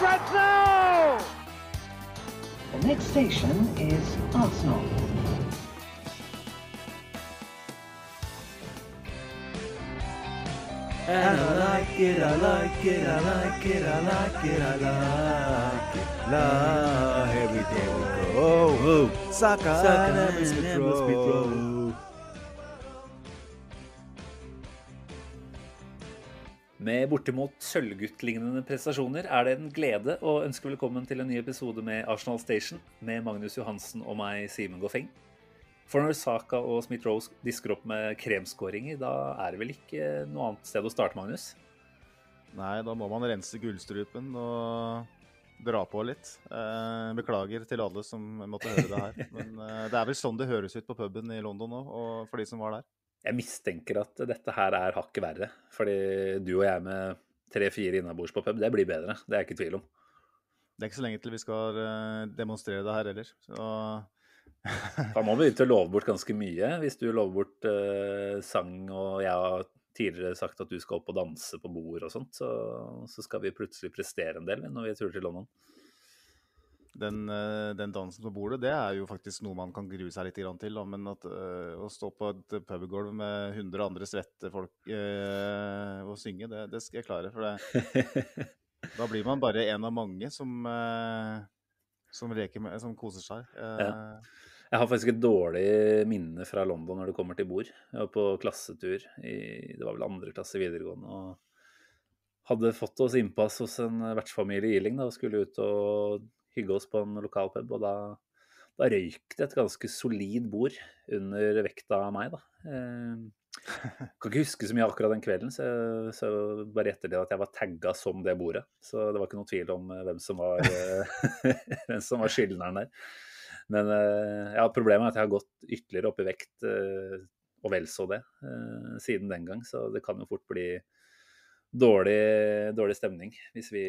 It's up for grabs now. The next station is Arsenal. And I like it, I like it, I like it, I like it, I like it. La, every day we go. Saka, Saka Smith Rowe. Med bortimot sølvguttlignende prestasjoner er det en glede å ønske velkommen til en ny episode med Arsenal Station med Magnus Johansen og meg, Simen Goffeng. For når Saka og Smith-Rose disker opp med kremskåringer, da er det vel ikke noe annet sted å starte, Magnus? Nei, da må man rense gullstrupen og dra på litt. Eh, beklager til alle som måtte høre det her. Men eh, det er vel sånn det høres ut på puben i London nå, og for de som var der. Jeg mistenker at dette her er hakket verre. Fordi du og jeg med tre-fire innabords på pub, det blir bedre. Det er jeg ikke i tvil om. Det er ikke så lenge til vi skal eh, demonstrere det her heller. Så Da må vi til å love bort ganske mye. Hvis du lover bort uh, sang, og jeg har tidligere sagt at du skal opp og danse på bord og sånt, så, så skal vi plutselig prestere en del når vi turer til London. Den, eh, den dansen på bordet, det er jo faktisk noe man kan grue seg litt til. Da. Men at, eh, å stå på et pubgulv med 100 andre svette folk eh, og synge, det, det skal jeg klare. For det, da blir man bare en av mange som, eh, som, med, som koser seg. Eh, Jeg har faktisk et dårlig minne fra London når det kommer til bord. Jeg var på klassetur i det var vel andre klasse videregående. og hadde fått oss innpass hos en vertsfamilie i Ealing da, og skulle ut og hygge oss på en lokal pub. Og da, da røyk det et ganske solid bord under vekta av meg, da. Eh, kan ikke huske så mye akkurat den kvelden, så, så bare etter det at jeg var tagga som det bordet. Så det var ikke noe tvil om eh, hvem som var, eh, hvem som var skyldneren der. Men ja, problemet er at jeg har gått ytterligere opp i vekt, og vel så det, siden den gang. Så det kan jo fort bli dårlig, dårlig stemning hvis vi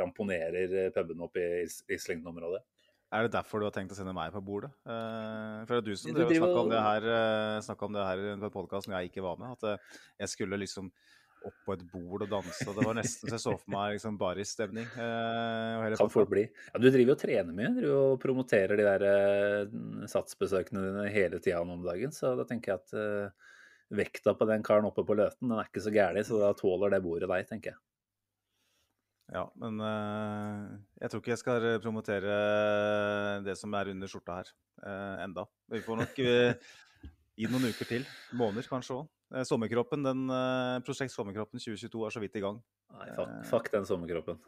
ramponerer puben opp i Is- Islington-området. er det derfor du har tenkt å sende meg på bordet? Uh, for det er du som Du driver snakka om det her, uh, om det her på podkasten jeg ikke var med. At eh, jeg skulle liksom opp på et bord og danse. og Det var nesten så jeg så for meg liksom barisstemning. Uh, Kan fort bli. Ja, du driver og trener mye. Du og promoterer de der uh, satsbesøkene dine hele tida nå om dagen. Så da tenker jeg at eh, vekta på den karen oppe på Løten, den er ikke så gæren, så da tåler det bordet deg, tenker jeg. Ja, men uh, jeg tror ikke jeg skal promotere det som er under skjorta her uh, enda. Vi får nok uh, gi noen uker til. Måneder kanskje òg. sommerkroppen, den eh, Prosjekt Sommerkroppen 2022 er så vidt i gang. Nei, fuck, Eh. fuck den sommerkroppen,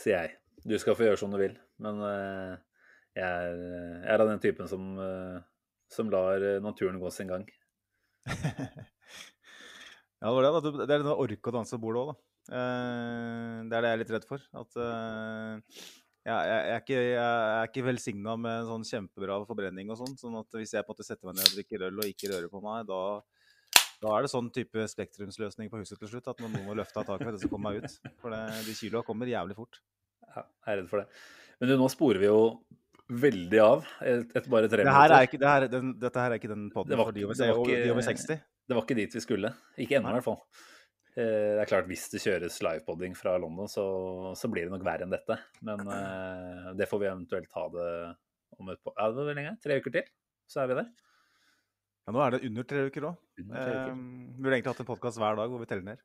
sier jeg. Du skal få gjøre som du vil, men eh, jeg, er, jeg er av den typen som, eh, som lar eh, naturen gå sin gang. Ja, det var det. Det er å orke å danse bordet òg, da. Eh, det er det jeg er litt redd for. At eh, jeg, jeg, er ikke, jeg er ikke velsigna med sånn kjempebra forbrenning og sånn. Sånn at hvis jeg på en måte setter meg ned og drikker øl og ikke rører på meg, da, da er det sånn type spektrumsløsning på huset til slutt. At noen må løfte av taket for at jeg komme meg ut. For det, de kiloa kommer jævlig fort. Ja, jeg er redd for det. Men du, nå sporer vi jo veldig av etter bare tre Det her er ikke, det her, den, dette her er ikke den Det poden var for de over, det var ikke, de over 60. Det var ikke dit vi skulle. Ikke ennå, i hvert fall. Eh, Det er klart, hvis det kjøres livepodding fra London, så, så blir det nok verre enn dette. Men uh, det får vi eventuelt ta det om et par ja, det var lenge? Tre uker til, så er vi der. Ja, nå er det under tre uker òg. Under tre vi burde egentlig hatt en podkast hver dag hvor vi teller ned.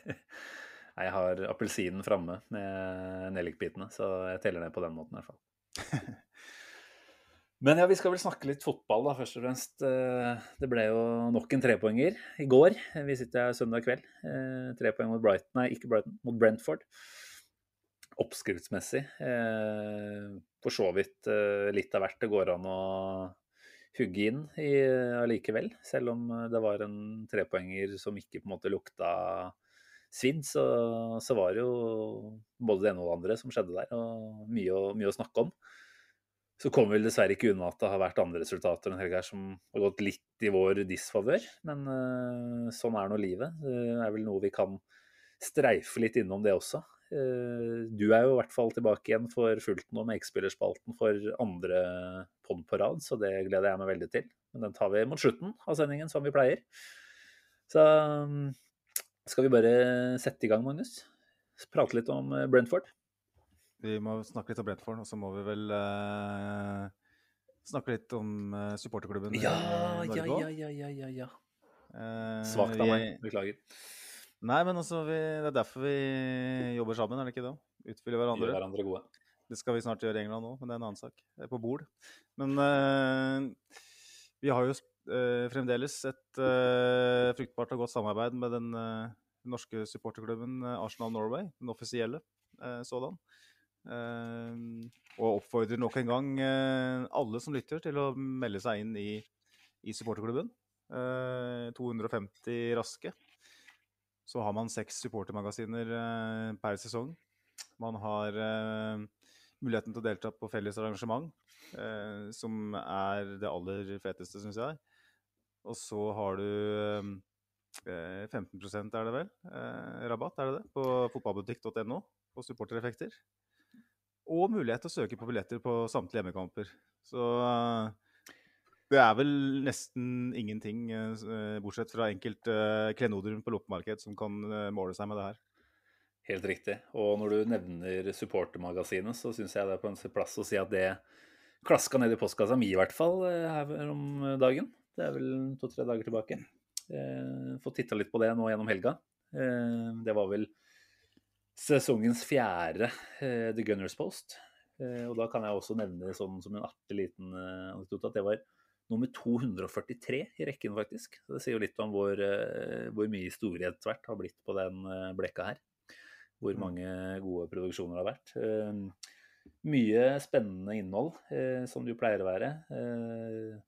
Nei, Jeg har appelsinen framme med nellikbitene, så jeg teller ned på den måten i hvert fall. Men ja, vi skal vel snakke litt fotball, da, først og fremst. Eh, Det ble jo nok en trepoenger i går. Vi sitter her søndag kveld. Eh, Tre poeng mot Brighton, nei, ikke Brighton, mot Brentford. Oppskriftsmessig. eh, For så vidt litt av hvert det går an å hugge inn allikevel. Selv om det var en trepoenger som ikke på en måte lukta svidd, så, så, var det jo både det ene og det andre som skjedde der, og mye, å, mye å snakke om. Så kommer vi dessverre ikke unna at det har vært andre resultater enn helga som har gått litt i vår disfavør. Men uh, sånn er nå livet. Det er vel noe vi kan streife litt innom det også. Uh, du er jo i hvert fall tilbake igjen for fullt nå med X-spillerspalten for andre pod på rad, så det gleder jeg meg veldig til. Men den tar vi mot slutten av sendingen, som vi pleier. Så um, skal vi bare sette i gang, Magnus? Prate litt om eh, Brentford? Vi må snakke litt om Brentford, og så må vi vel uh, snakke litt om uh, supporterklubben ja, i Norge òg. Ja, ja, ja, ja, ja. Uh, Svakt av meg. Beklager. Nei, men også vi, det er derfor vi jobber sammen, er det ikke det? Utfyller hverandre. Gjør hverandre gode. Det skal vi snart gjøre i England òg, men det er en annen sak. Det er på bord. Men uh, vi har jo uh, fremdeles et uh, fruktbart og godt samarbeid med den norske supporterklubben Arsenal Norway, den offisielle sådan. og oppfordrer nok en gang alle som lytter, til å melde seg inn i, i supporterklubben. 250 raske. Så har man seks supportermagasiner per sesong. Man har muligheten til å delta på felles arrangement, eh, som er det aller feteste, syns jeg. Og så har du eh, 15% er det vel, eh, rabatt, er det det, på fotballbutikk.no på supportereffekter. Og mulighet til å søke på billetter på samtlige hjemmekamper. Så det er vel nesten ingenting, eh, bortsett fra enkelte eh, klenoder på loppemarked, som kan eh, måle seg med det her. Helt riktig. Og når du nevner supportermagasinet, så syns jeg det er på en plass å si at det klaska ned i postkassa mi i hvert fall eh, her om dagen. Det er vel to-tre dager tilbake. Eh, fått titta litt på det nå gjennom helga. Eh, det var vel sesongens fjerde eh, The Gunners Post. Eh, og da kan jeg også nevne sånn som en artig liten eh, anekdote at det var nummer 243 i rekken, faktisk. Det sier jo litt om hvor, hvor mye historie etter hvert har blitt på den blekka her hvor mm. mange gode produksjoner det har vært. Eh, mye spennende innhold, eh, som det jo pleier å være. Eh,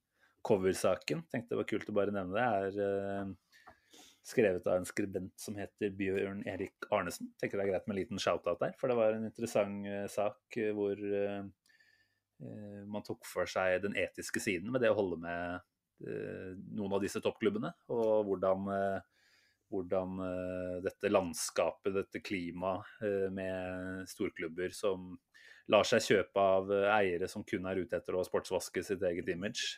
coversaken, tenkte det var kult å bare nevne det, er skrevet av en skribent som heter Bjørn Erik Arnesen. Tenker det er greit med en liten shout-out der, for det var en interessant sak hvor man tok for seg den etiske siden med det å holde med noen av disse toppklubbene, og hvordan hvordan dette landskapet, dette klimaet med storklubber som lar seg kjøpe av uh, eiere som kun er ute etter å sportsvaske sitt eget image,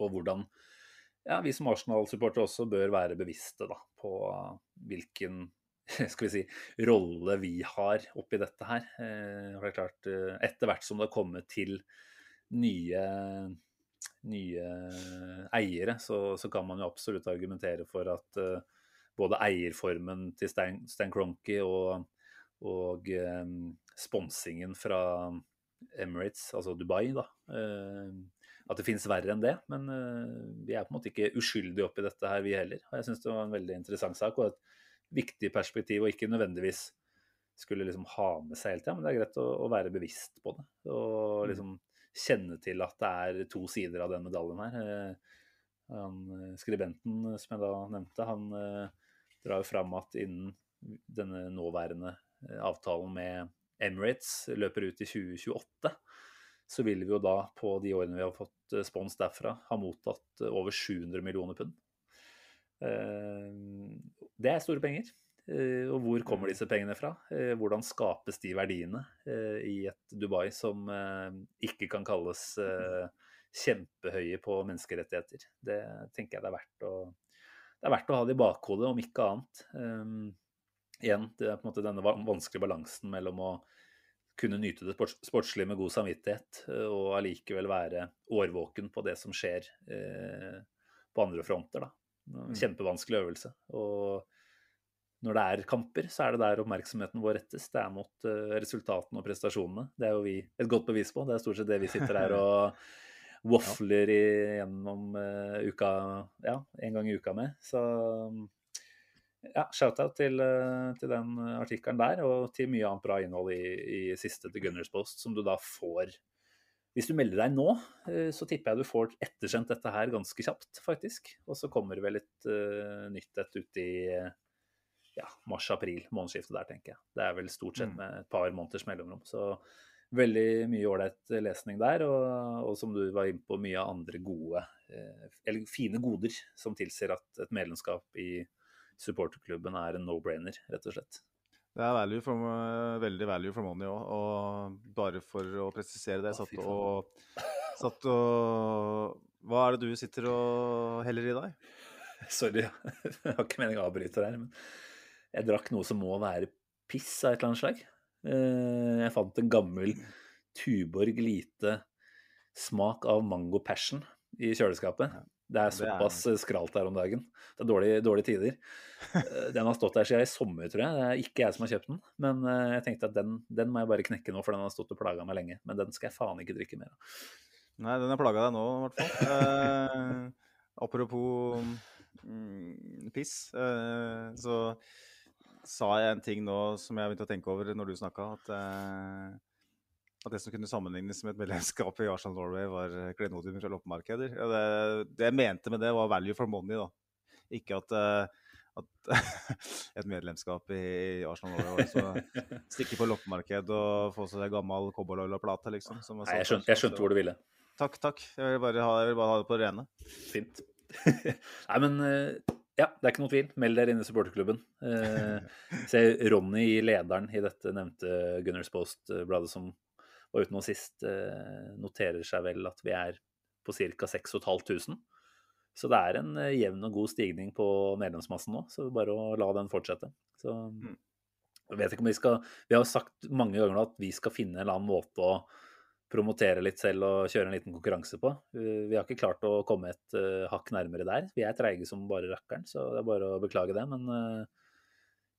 og hvordan ja, vi som Arsenal-supportere også bør være bevisste da, på hvilken skal vi si, rolle vi har oppi dette her. For det er klart, Etter hvert som det har kommet til nye nye eiere, så, så, kan man jo absolutt argumentere for at både eierformen til Stan, Stan Cronky og, og eh, sponsingen fra Emirates, altså Dubai, da, Eh, at det finnes verre enn det. Men eh, vi er på en måte ikke uskyldige oppi dette her, vi heller. Og jeg syns det var en veldig interessant sak og et viktig perspektiv, og ikke nødvendigvis skulle liksom ha med seg hele tida, men det er greit å, å, være bevisst på det. Og mm. liksom kjenne til at det er to sider av den medaljen her. Eh, han, eh, skribenten som jeg da nevnte, han eh, drar jo fram at innen denne nåværende avtalen med Emirates løper ut i 2028, så vil vi jo da på de årene vi har fått spons derfra, ha mottatt over 700 millioner pund. Det er store penger. Eh, og hvor kommer mm. disse pengene fra? Eh, hvordan skapes de verdiene eh, i et Dubai som ikke kan kalles kjempehøye på menneskerettigheter? Det tenker jeg det er verdt å, det er verdt å ha det i bakhodet, om ikke annet. Igjen, det er på en måte denne vanskelige balansen mellom å kunne nyte det sportslige med god samvittighet, og allikevel være årvåken på det som skjer eh, på andre fronter. Da. Mm. Kjempevanskelig øvelse. Og når det er kamper, så er det der oppmerksomheten vår rettes. Det er mot uh, resultatene og prestasjonene. Det er jo vi et godt bevis på. Det er stort sett det vi sitter her og wafler i, gjennom uh, uka Ja, en gang i uka med. Så ja, shout-out til, uh, til den artikkelen der, og til mye annet bra innhold i, i siste The Gunners Post, som du da får hvis du melder deg nå, så tipper jeg du får ettersendt dette her ganske kjapt, faktisk. Og så kommer det vel et uh, nytt et ut i ja, mars-april, månedsskiftet der, tenker jeg. Det er vel stort sett Mm. med et par måneders mellomrom. Så veldig mye ålreit lesning der, og, og som du var inne på, mye andre gode, eh, eller fine goder som tilsier at et medlemskap i supporterklubben er en no-brainer, rett og slett. Det er value for, veldig value for money òg. Og bare for å presisere det, jeg satt og, satt og Hva er det du sitter og heller i deg? Sorry, jeg har ikke meningen å avbryte her, men jeg drakk noe som må være piss av et eller annet slag. Eh, Jeg fant en gammel Tuborg lite smak av mango passion i kjøleskapet. Det er det er- såpass skralt her om dagen. Det er dårlige, dårlige tider. Eh, Den har stått der siden i sommer, tror jeg. Det er ikke jeg som har kjøpt den. Men eh, jeg tenkte at den, den må jeg bare knekke nå, for den har stått og plaga meg lenge. Men den skal jeg faen ikke drikke mer av. Nei, den har plaga deg nå, i hvert fall. Eh, apropos mm, piss, eh, så sa jeg en ting nå som jeg begynte å tenke over når du snakka, at, eh, at det som kunne sammenlignes med et medlemskap i Arsenal Norway, var klenodium fra loppemarkeder. Ja, det, det jeg mente med det, var value for money, da. Ikke at, eh, at et medlemskap i Arsenal Norway var å stikke på loppemarked og få seg gammel cowboylolla-plate, liksom. som jeg, Nei, jeg sånn skjønte, jeg skjønte hvor du ville. Takk, takk. Jeg vil bare ha, vil bare ha det på det rene. Fint. Nei, men eh, ja, det er ikke noe tvil. Meld dere inn i supporterklubben. Eh, se Ronny lederen i dette nevnte Gunners Post-bladet som var uten noe sist, eh, noterer seg vel at vi er på ca. 6500. Så det er en eh, jevn og god stigning på medlemsmassen nå, så bare å la den fortsette. Så jeg vet ikke om vi skal Vi har sagt mange ganger nå at vi skal finne en eller annen måte å promotere litt selv og kjøre en liten konkurranse på. Vi har ikke klart å komme et eh, hakk nærmere der. Vi er treige som bare rakkeren, så det er bare å beklage det. Men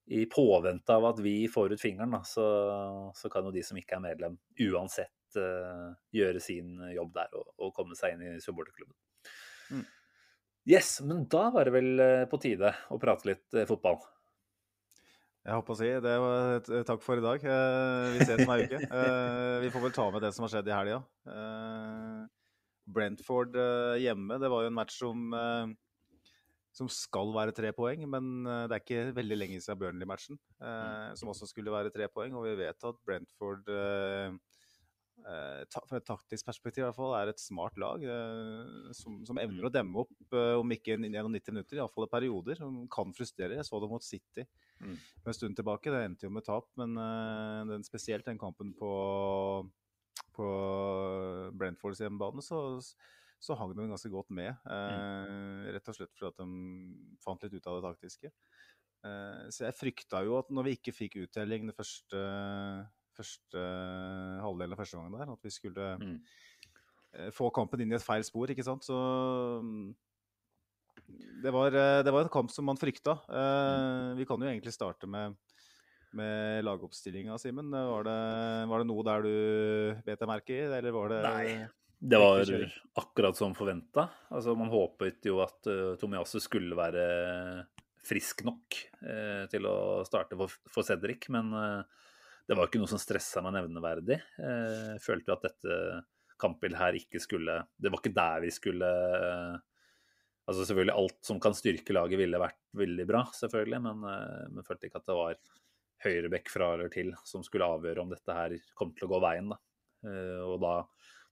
i påvente av at vi får ut fingeren, da, så, så kan jo de som ikke er medlem, uansett uh, gjøre sin jobb der og, og komme seg inn i supporterklubben. Mm. Yes, men da var det vel eh, på tide å prate litt eh, fotball. Jeg håper å si det var takk for i dag. Uh, vi ses om ei uke. Uh, vi får vel ta med det som har skjedd i helga. Brentford hjemme, det var jo en match som, som skal være tre poeng, men eh, det er ikke veldig lenge siden Burnley-matchen, eh, som også skulle være tre poeng. Og vi vet at Brentford eh, eh, ta, fra et taktisk perspektiv i hvert fall, er et smart lag eh, som, som evner å demme opp, eh, om ikke gjennom 90 minutter, iallfall i perioder. Som kan frustrere. Jeg så det mot City Mm. en stund tilbake. Det endte jo med tap, men den, spesielt den kampen på, på Brentfords hjemmebane, så, så hang de ganske godt med. Eh, Rett og slett fordi at de fant litt ut av det taktiske. Eh, så jeg frykta jo at når vi ikke fikk uttelling den første, første halvdelen av første gangen der, at vi skulle Mm. eh, få kampen inn i et feil spor, ikke sant. Så mm, det var, eh, det var en kamp som man frykta. Eh, vi kan jo egentlig starte med, med lagoppstillinga, Simen. Var, det- var det noe der du bet deg merke i, eller var det Nei. Det var akkurat som forventa. Altså, man håpet jo at uh, Tomiasu skulle være frisk nok uh, til å starte for, for Cedric, men uh, det var ikke noe som stressa meg nevneverdig. Uh, følte at dette kampbildet her ikke skulle Det var ikke der vi skulle Altså selvfølgelig alt som kan styrke laget ville vært veldig bra, selvfølgelig, men, men følte ikke at det var høyrebekk fra eller til som skulle avgjøre om dette her kom til å gå veien. da. Og da,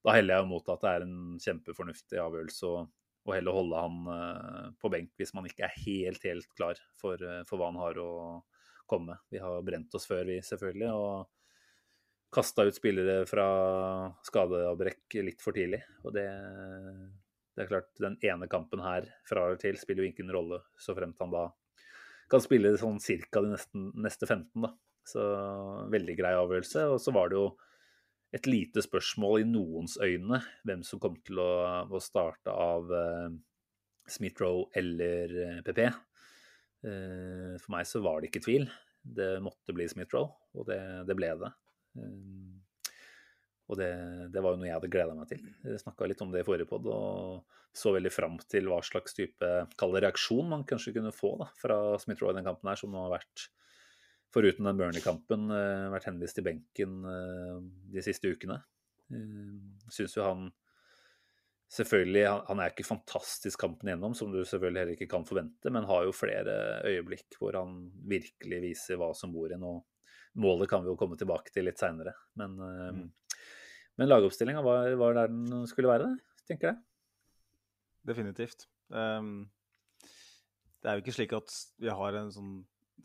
da heller jeg mot at det er en kjempefornuftig avgjørelse å, heller holde han eh, på benk hvis man ikke er helt, helt klar for, eh, for hva han har å komme med. Vi har brent oss før, vi selvfølgelig, og kasta ut spillere fra skadeavbrekk litt for tidlig. Og det, det er klart, den ene kampen her fra eller til spiller jo ingen rolle, så fremt han da kan spille sånn cirka de neste, neste 15, da. Så veldig grei avgjørelse. Og så var det jo et lite spørsmål i noens øyne hvem som kom til å, å starte av eh, Smith-Roe eller eh, PP. Eh, for meg så var det ikke tvil. Det måtte bli Smith-Roe, og det, det ble det. Eh, og det, det var jo noe jeg hadde gleda meg til. Jeg snakka litt om det i forrige pod og så veldig fram til hva slags type kall reaksjon man kanskje kunne få da, fra Smith-Roe i den kampen her, som har vært foruten den Burnley-kampen, eh, vært henvist til benken eh, de siste ukene. Eh, Syns jo han Selvfølgelig, han, er ikke fantastisk kampen igjennom, som du selvfølgelig heller ikke kan forvente, men har jo flere øyeblikk hvor han virkelig viser hva som bor i nå. målet kan vi jo komme tilbake til litt seinere. Men, Mm. men lagoppstillinga var, var der den skulle være, tenker jeg. Definitivt. Um, det er jo ikke slik at vi har en sånn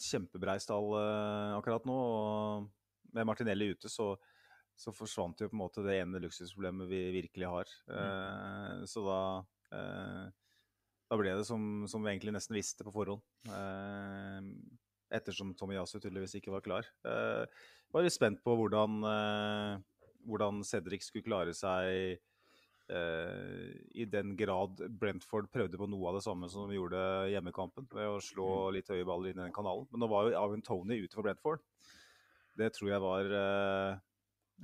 kjempebrei eh, akkurat nå. og Med Martinelli ute så, så forsvant jo på en måte det ene luksusproblemet vi virkelig har. Mm. så da eh, da ble det som, som vi egentlig nesten visste på forhånd. Eh, ettersom Yasu tydeligvis ikke var klar. Eh, var litt spent på hvordan, eh, hvordan Cedric skulle klare seg eh, i den grad Brentford prøvde på noe av det samme som de gjorde hjemmekampen, ved å slå litt høye baller inn i den kanalen. Men nå var jo Avin Tony ute for Brentford. Det tror jeg var eh,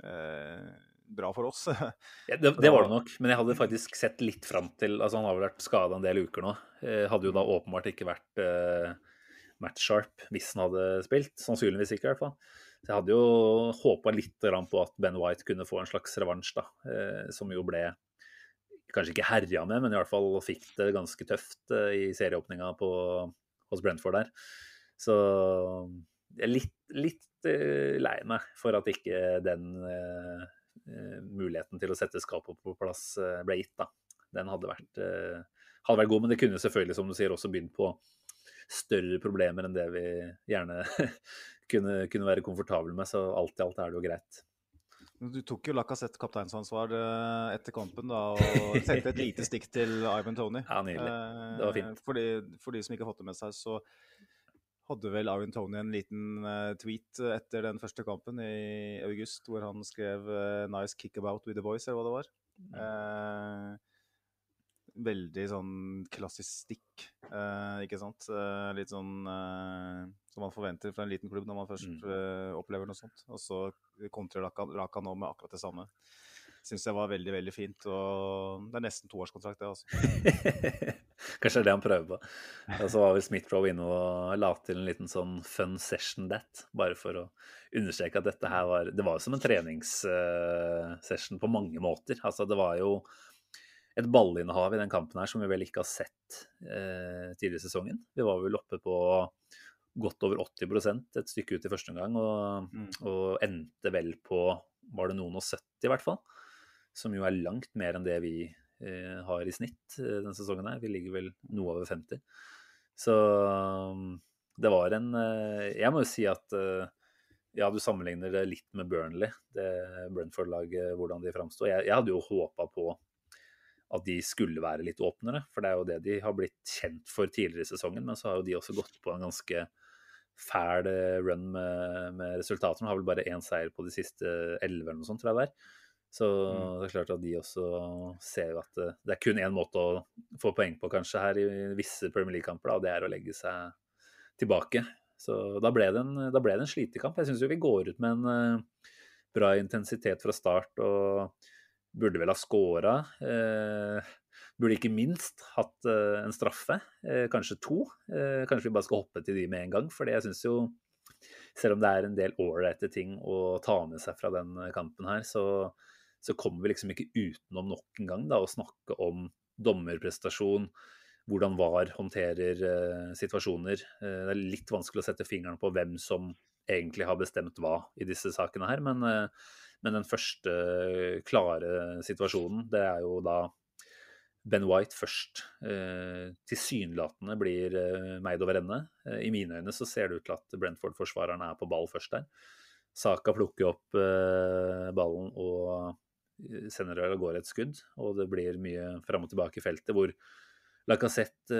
eh, bra for oss. Ja, det, det var det nok, men jeg hadde faktisk sett litt fram til altså Han har vel vært skada en del uker nå. Eh, hadde jo da åpenbart ikke vært eh, match-sharp hvis han hadde spilt. Sannsynligvis ikke, i hvert fall. Så jeg hadde jo håpa litt på at Ben White kunne få en slags revansj, da. Eh, som jo ble kanskje ikke herja med, men i hvert fall fikk det ganske tøft eh, i serieåpninga hos Brentford der. Så jeg er litt, litt eh, lei meg for at ikke den eh, muligheten til å sette skapet på plass ble gitt. da. Den hadde vært, uh, hadde vært god, men det kunne selvfølgelig, som du sier, også begynt på større problemer enn det vi gjerne kunne, kunne være komfortable med. Så alt i alt er det jo greit. Du tok jo Lacassette kapteinsansvar eh, etter kampen da, og sendte et lite stikk til Ivan Tony. Ja, nydelig. Det var fint. Eh, For de, for de som ikke har fått det med seg, så hadde vel Ivan Tony en liten eh, tweet etter den første kampen i august, hvor han skrev eh, 'Nice kickabout with the boys', eller hva det var. Eh, veldig sånn klassisk stikk, eh, ikke sant? Eh, litt sånn eh, som man forventer fra en liten klubb når man først Mm. eh, opplever noe sånt. Og så kontrer Raka, nå med akkurat det samme. Syns jeg var veldig, veldig fint. Og det er nesten toårskontrakt, det, altså. Kanskje det er det han prøver på. Og så var vel Smith-Roe inne og la til en liten sånn fun session that, bare for å understreke at dette her var Det var jo som en treningssession på mange måter. Altså det var jo et ballinnehav i den kampen her som vi vel ikke har sett eh, tidligere i sesongen. Vi var vel oppe på godt over 80% et stykke ut i første omgang, og, Mm. og endte vel på var det noen og 70 i hvert fall. Som jo er langt mer enn det vi eh, har i snitt eh, denne sesongen her. Vi ligger vel noe over 50. Så det var en eh, Jeg må jo si at eh, ja, du sammenligner det litt med Burnley, det Brentford-laget, hvordan de framsto. Jeg, jeg hadde jo håpa på at de skulle være litt åpnere, for det er jo det de har blitt kjent for tidligere i sesongen. Men så har jo de også gått på en ganske fæl eh, run med, med resultater. De har vel bare én seier på de siste elleve eller noe sånt, tror jeg det er. Så det er klart at de også ser jo at det, det er kun én måte å få poeng på kanskje her i visse Premier League-kamper, og det er å legge seg tilbake. Så da ble det en, da ble det en slitekamp. Jeg syns jo vi går ut med en eh, bra intensitet fra start og burde vel ha skåra. Eh, burde ikke minst hatt eh, en straffe, eh, kanskje to. Eh, kanskje vi bare skal hoppe til de med en gang, for jeg syns jo selv om det er en del ålreite ting å ta med seg fra den kampen her, så, så kommer vi liksom ikke utenom nok en gang da, å snakke om dommerprestasjon, hvordan VAR håndterer eh, situasjoner. Eh, det er litt vanskelig å sette fingeren på hvem som egentlig har bestemt hva i disse sakene her, men, men den første klare situasjonen, det er jo da Ben White først eh, tilsynelatende blir eh, meid over ende. Eh, I mine øyne så ser det ut til at Brentford-forsvareren er på ball først der. Saka plukker opp eh, ballen og sender av gårde et skudd, og det blir mye fram og tilbake i feltet, hvor Lacassette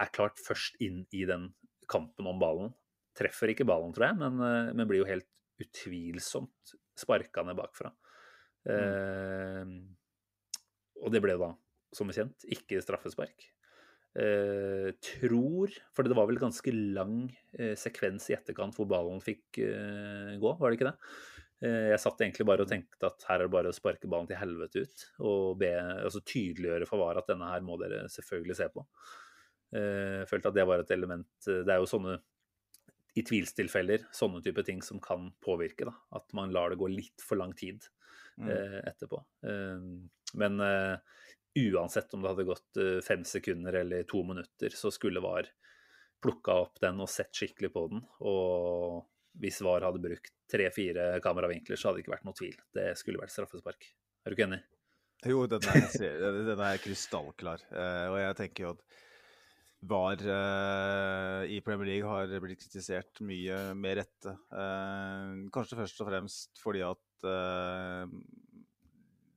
er klart først inn i den kampen om ballen. Treffer ikke ballen, tror jeg, men, men blir jo helt utvilsomt sparka ned bakfra. Eh, og det ble da som kjent, ikke straffespark. Eh, tror For det var vel ganske lang eh, sekvens i etterkant hvor ballen fikk eh, gå, var det ikke det? Eh, jeg satt egentlig bare og tenkte at her er det bare å sparke ballen til helvete ut. Og be, altså tydeliggjøre for VAR at denne her må dere selvfølgelig se på. Eh, følte at det var et element Det er jo sånne i tvilstilfeller sånne type ting som kan påvirke. da, At man lar det gå litt for lang tid Mm. eh, etterpå. Eh, men eh, uansett om det hadde gått eh, fem sekunder eller to minutter, så skulle VAR plukka opp den og sett skikkelig på den. Og hvis VAR hadde brukt tre-fire kameravinkler, så hadde det ikke vært noe tvil. Det skulle vært straffespark. Er du ikke enig? Jo, den er, den er krystallklar. Eh, og jeg tenker jo at VAR uh, i Premier League har blitt kritisert mye med rette. Uh, kanskje først og fremst fordi at uh,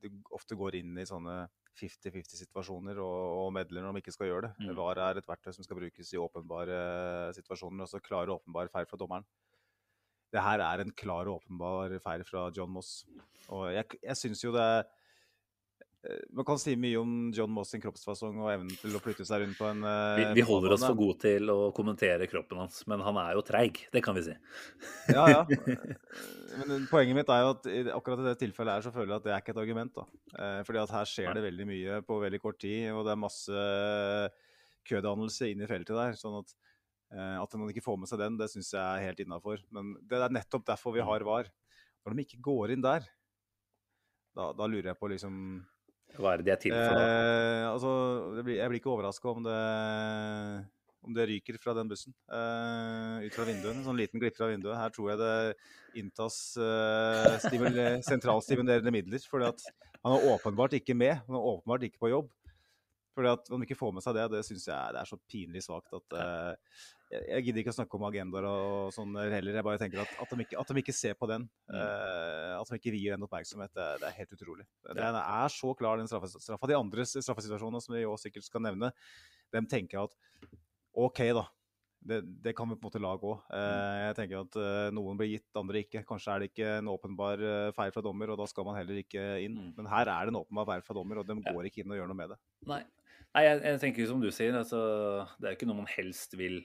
det ofte går inn i sånne 50-50-situasjoner og, og medler når de ikke skal gjøre det. Mm. VAR er et verktøy som skal brukes i åpenbare situasjoner, altså klare og åpenbare feil fra dommeren. Det her er en klar og åpenbar feil fra John Moss. Og jeg, jeg syns jo det er Man kan si mye om John Moss sin kroppsfasong og evnen til å flytte seg rundt på en Vi, eh, vi holder oss for gode til å kommentere kroppen hans, men han er jo treig. Det kan vi si. Ja, ja. Men poenget mitt er jo at i akkurat i det tilfellet her så føler jeg at det er ikke et argument. da. Eh, fordi at her skjer det veldig mye på veldig kort tid, og det er masse kødannelse inn i feltet der. sånn at eh, at man ikke får med seg den, det syns jeg er helt innafor. Men det er nettopp derfor vi har VAR. Når de ikke går inn der, da, da lurer jeg på liksom Hva er det de er til for? Eh, altså, blir, jeg blir ikke overraska om om det ryker fra den bussen. eh, ut fra vinduet. Sånn liten glipp fra vinduet. Her tror jeg det inntas eh, sentralstimulerende midler. For han er åpenbart ikke med. Han er åpenbart ikke på jobb. Fordi at Om de ikke får med seg det, det syns jeg det er så pinlig svakt at uh, jeg, jeg gidder ikke å snakke om agendaer og sånn heller. Jeg bare tenker at, at, de, ikke, at de ikke ser på den. uh, at de ikke vier den oppmerksomhet, det, det er helt utrolig. Den er så klar, den straffa. straffa. De andre straffesituasjonene som vi også sikkert skal nevne, dem tenker jeg at OK, da. Det, det kan vi på en måte la gå. Eh, jeg tenker at eh, noen blir gitt, andre ikke. Kanskje er det ikke en åpenbar eh, feil fra dommer, og da skal man heller ikke inn. Mm. Men her er det en åpenbar feil fra dommer, og de går ikke inn og gjør noe med det. Nei, Nei jeg, jeg tenker som du sier, altså, det er ikke noe man helst vil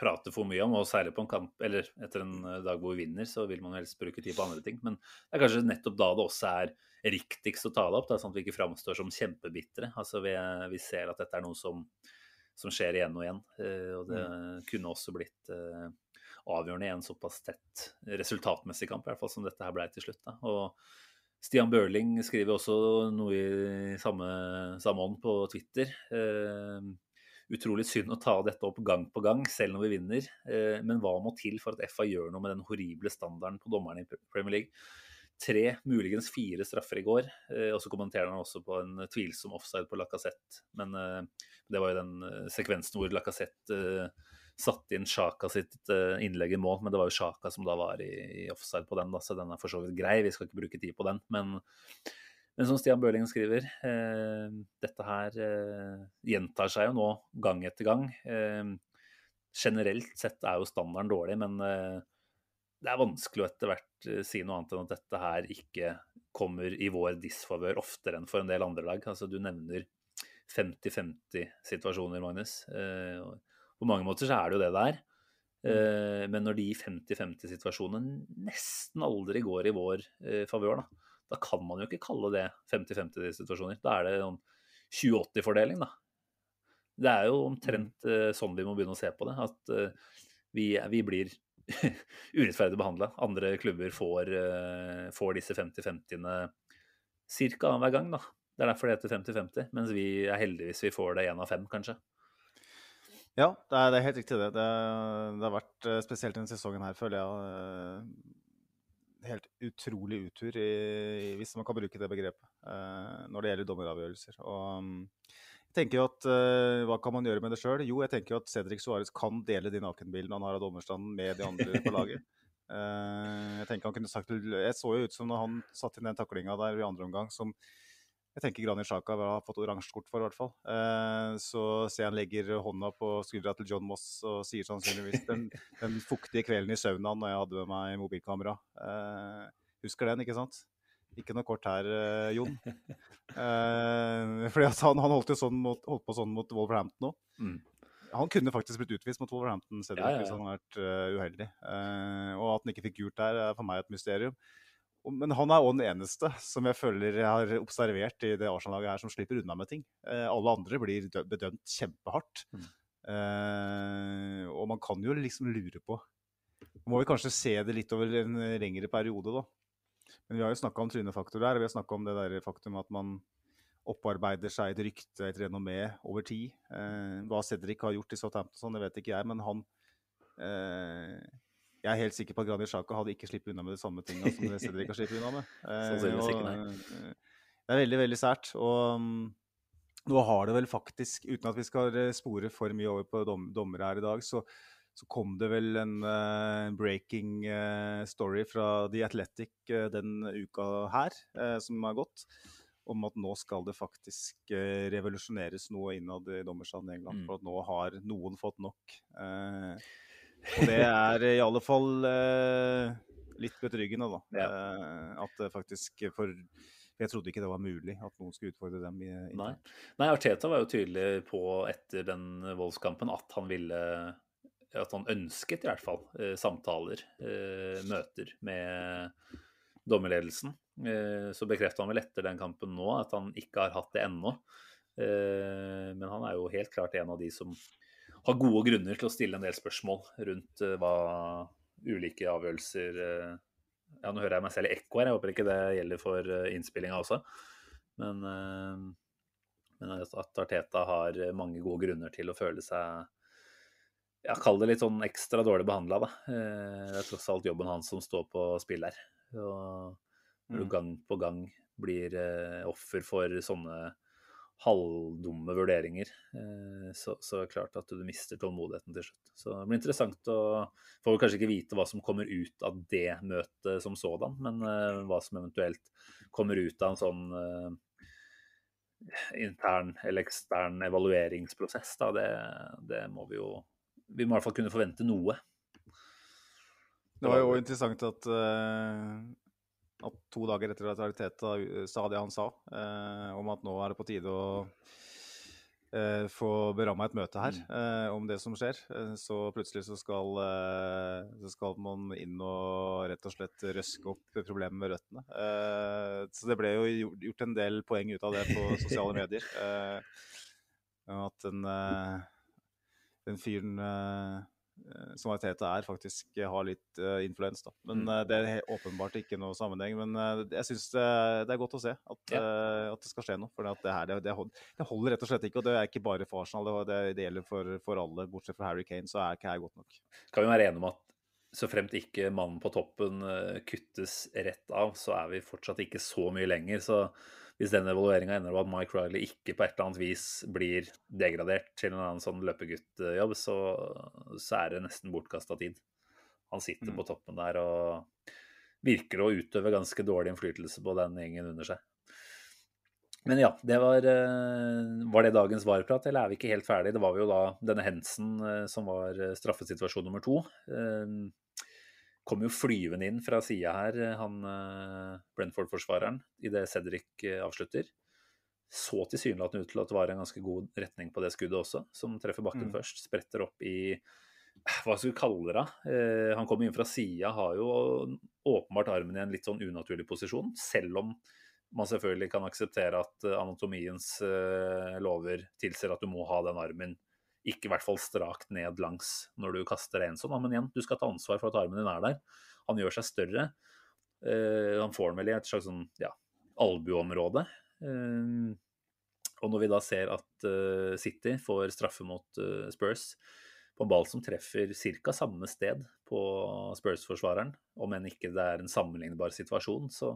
prate for mye om, og særlig på en kamp, eller etter en eh, dag hvor vi vinner, så vil man helst bruke tid på andre ting. Men det er kanskje nettopp da det også er riktigst å ta det opp, da, sånn at vi ikke framstår som kjempebitre. Altså vi, vi ser at dette er noe som, som skjer igjen og igjen, eh, og det kunne også blitt eh, avgjørende i en såpass tett resultatmessig kamp, i hvert fall som dette her ble til slutt. Da. Og Stian Børling skriver også noe i samme, samme ånd på Twitter. Eh, utrolig synd å ta dette opp gang på gang, selv når vi vinner. Eh, men hva må til for at FA gjør noe med den horrible standarden på dommerne i Premier League? Tre, muligens fire straffer i går. Eh, og så kommenterer han også på en tvilsom offside på Lacassette. Men eh, det var jo den eh, sekvensen hvor Lacassette satte inn Sjaka sitt eh, innlegg i mål, men det var jo Sjaka som da var i, i offside på den, da, så den er for så vidt grei. Vi skal ikke bruke tid på den. Men, men som Stian Børlingen skriver, eh, dette her eh, gjentar seg jo nå gang etter gang. Eh, generelt sett er jo standarden dårlig, men eh, det er vanskelig å etter hvert eh, si noe annet enn at dette her ikke kommer i vår disfavør oftere enn for en del andre lag. Altså, du nevner 50-50-situasjoner, Magnus. Eh, på mange måter så er det jo det det er. Uh, men når de 50-50-situasjonene nesten aldri går i vår uh, favør, da, da kan man jo ikke kalle det 50-50-situasjoner. Da er det sånn 20-80-fordeling, da. Det er jo omtrent uh, sånn vi må begynne å se på det. At eh, vi, vi blir urettferdig behandla. Andre klubber får, eh, får disse 50-50-ene ca. annenhver gang, da. Det er derfor det heter 50-50, mens vi er heldige hvis vi får det én av fem, kanskje. Ja, det er, det er helt riktig det. det. Det har vært eh, spesielt denne sesongen her, føler jeg, eh, helt utrolig utur, i, hvis man kan bruke det begrepet, eh, når det gjelder dommeravgjørelser. Og mm, jeg tenker jo at Hva kan man gjøre med det sjøl? Jo, jeg tenker jo at Cedric Suárez kan dele de nakenbildene han har av dommerstanden med de andre på laget. Jeg tenker han kunne sagt Jeg så jo ut som når han satte inn den taklinga der i andre omgang, som jeg tenker Granit Xhaka har fått oransje kort for, i hvert fall. Eh, så ser jeg han legger hånda på skuldra til John Moss og sier sannsynligvis den, den fuktige kvelden i saunaen når jeg hadde med meg mobilkamera. Eh, husker den, ikke sant? Ikke noe kort her, eh, Jon. Fordi han, han holdt, sånn mot, holdt på sånn mot Wolverhampton òg. Mm. Han kunne faktisk blitt utvist mot Wolverhampton Cedric, Ja, ja, ja. hvis han hadde vært uheldig. Og at han ikke fikk gult der, er for meg et mysterium. Men han er òg den eneste som jeg føler jeg har observert i det Arsenal-laget her, som slipper unna med ting. Eh, alle andre blir bedømt kjempehardt. Mm. Eh, og man kan jo liksom lure på Nå må vi kanskje se det litt over en lengre periode, da. Men vi har jo snakka om trynefaktor der, og vi har snakka om det der faktum at man opparbeider seg et rykte, et renommé, over tid. Eh, hva Cedric har gjort i Southampton, sånn, det vet ikke jeg, men han eh, Jeg er helt sikker på at Granit Xhaka hadde ikke sluppet unna med de samme tingene som Cedric har sluppet unna med. Eh, Sannsynligvis ikke, nei. eh, det er veldig, veldig sært. Og mm, nå har det vel faktisk, uten at vi skal eh, spore for mye over på dom, dommere her i dag, så, så kom det vel en uh, breaking uh, story fra The Athletic uh, den uka her, som har gått, om at nå skal det faktisk revolusjoneres noe innad i dommerstanden i England. Mm. For at nå har noen fått nok. Eh, og det er i alle fall eh, litt betryggende, da. Eh, at det faktisk for jeg trodde ikke det var mulig at noen skulle utfordre dem. i Nei. Nei, Arteta var jo tydelig på etter den Wolves-kampen at han ville At han ønsket i hvert fall eh, samtaler, eh, møter med dommerledelsen. Eh, så bekrefta han vel etter den kampen nå at han ikke har hatt det ennå. Eh, men han er jo helt klart en av de som har gode grunner til å stille en del spørsmål rundt eh, hva ulike avgjørelser eh, Ja, nå hører jeg meg selv i ekko her, jeg håper ikke det gjelder for eh, innspillinga også. Men, men at Arteta har mange gode grunner til å føle seg ja, Kall det litt sånn ekstra dårlig behandla, da. Det er tross alt jobben hans som står på spill her. Og når du Mm. gang på gang blir offer for sånne halvdumme vurderinger, eh, så, så er det klart at du mister tålmodigheten til slutt. Så det blir interessant å Får kanskje ikke vite hva som kommer ut av det møtet som sådan, men eh, hva som eventuelt kommer ut av en sånn eh, intern eller ekstern evalueringsprosess, da, det, det må vi jo Vi må i hvert fall kunne forvente noe. Det var jo interessant at, eh, at to dager etter at Arteta eh, sa det han sa, eh, om at nå er det på tide å eh, få beramma et møte her eh, om det som skjer, eh, så plutselig så skal, eh, så skal man inn og rett og slett røske opp problemet med røttene. Eh, så det ble jo gjort- en del poeng ut av det på sosiale medier. Eh, at den, den fyren eh, som Arteta er, faktisk eh, har litt uh, influens. da. Men eh, det er åpenbart ikke noe sammenheng. Men uh, jeg syns det, det er godt å se at, at det skal skje noe. For det her, det, det, hold- det holder rett og slett ikke. Og det er ikke bare for Arsenal, det, det, gjelder for, for alle. Bortsett fra Harry Kane, så er ikke her godt nok. Kan vi være enige om at så fremt ikke mannen på toppen kuttes rett av, så er vi fortsatt ikke så mye lenger. Så hvis den evalueringa ender på at Mike Riley ikke på et eller annet vis blir degradert til en annen sånn løpeguttjobb, så, så er det nesten bortkasta tid. Han sitter Mm. på toppen der og virker å utøve ganske dårlig innflytelse på den gjengen under seg. Men ja, det var, eh, var det dagens vareprat, eller er vi ikke helt ferdig? Det var jo da denne Hensen eh, som var eh, straffesituasjon nummer to. Kom jo flyvende inn fra sida her, eh, han eh, Brentford-forsvareren, idet Cedric eh, avslutter. Så tilsynelatende ut til at det var en ganske god retning på det skuddet også, som treffer bakken Mm. først. Spretter opp i hva skal vi kalle det? Eh, han kommer inn fra sida, har jo åpenbart armen i en litt sånn unaturlig posisjon, selv om man selvfølgelig kan akseptere at anatomiens eh, lover tilsier at du må ha den armen ikke i hvert fall strakt ned langs når du kaster en sånn. Men igjen, du skal ta ansvar for at armen din er der. Han gjør seg større. Uh, han får den vel i et slags sånn, ja, albueområde. Uh, og når vi da ser at uh, City får straffe mot eh, Spurs på en ball som treffer ca. samme sted på Spurs-forsvareren, om enn ikke det er en sammenlignbar situasjon, så,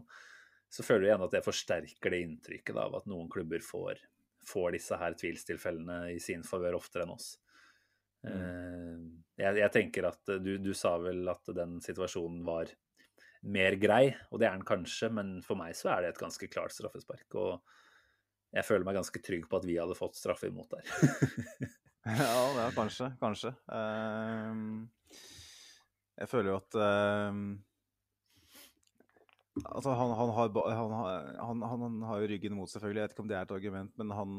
så føler jeg igjen at det forsterker det inntrykket da, av at noen klubber får, får disse her tvilstilfellene i sin favør oftere enn oss. Mm. Jeg, jeg tenker at eh, du, du sa vel at den situasjonen var mer grei, og det er den kanskje, men for meg så er det et ganske klart straffespark. Og jeg føler meg ganske trygg på at vi hadde fått straffe imot der. Ja, ja kanskje. Kanskje. Ehm, jeg føler jo at Altså, han, han, har, han, han, har jo ryggen mot, selvfølgelig. Jeg vet ikke om det er et argument, men han,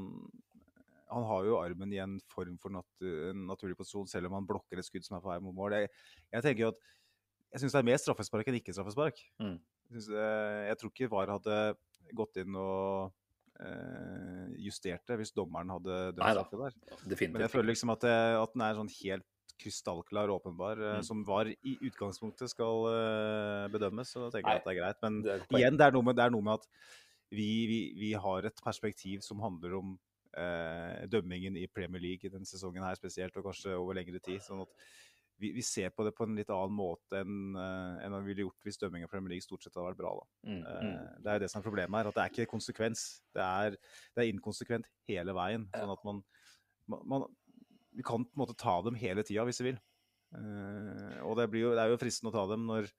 han har jo armen i en form for nat en naturlig posisjon, selv om han blokker et skudd som er på vei mot mål. Jeg, jeg tenker jo at jeg syns det er mer straffespark enn ikke straffespark. Mm. Jeg, synes, eh, jeg tror ikke VAR hadde gått inn og eh, justert det hvis dommeren hadde dømt straffe der. Definitivt. Men jeg føler liksom at, det, at den er sånn helt krystallklar og åpenbar, eh, Mm. som VAR i utgangspunktet skal eh, bedømmes. Så da tenker Nei, jeg at det er greit. Men Det er igjen, det er, med, det er noe med at vi, vi, vi har et perspektiv som handler om eh, dømmingen i Premier League i denne sesongen her spesielt, og kanskje over lengre tid. sånn at vi, vi ser på det på en litt annen måte enn uh, enn vi ville gjort hvis dømmingen i Premier League stort sett hadde vært bra. da. Mm, Uh, mm. det er jo det som er problemet her, at det er ikke konsekvens. Det er, det er inkonsekvent hele veien. sånn at man, man, man Vi kan på en måte ta dem hele tida hvis vi vil. Uh, og det, blir jo, det er jo fristende å ta dem når,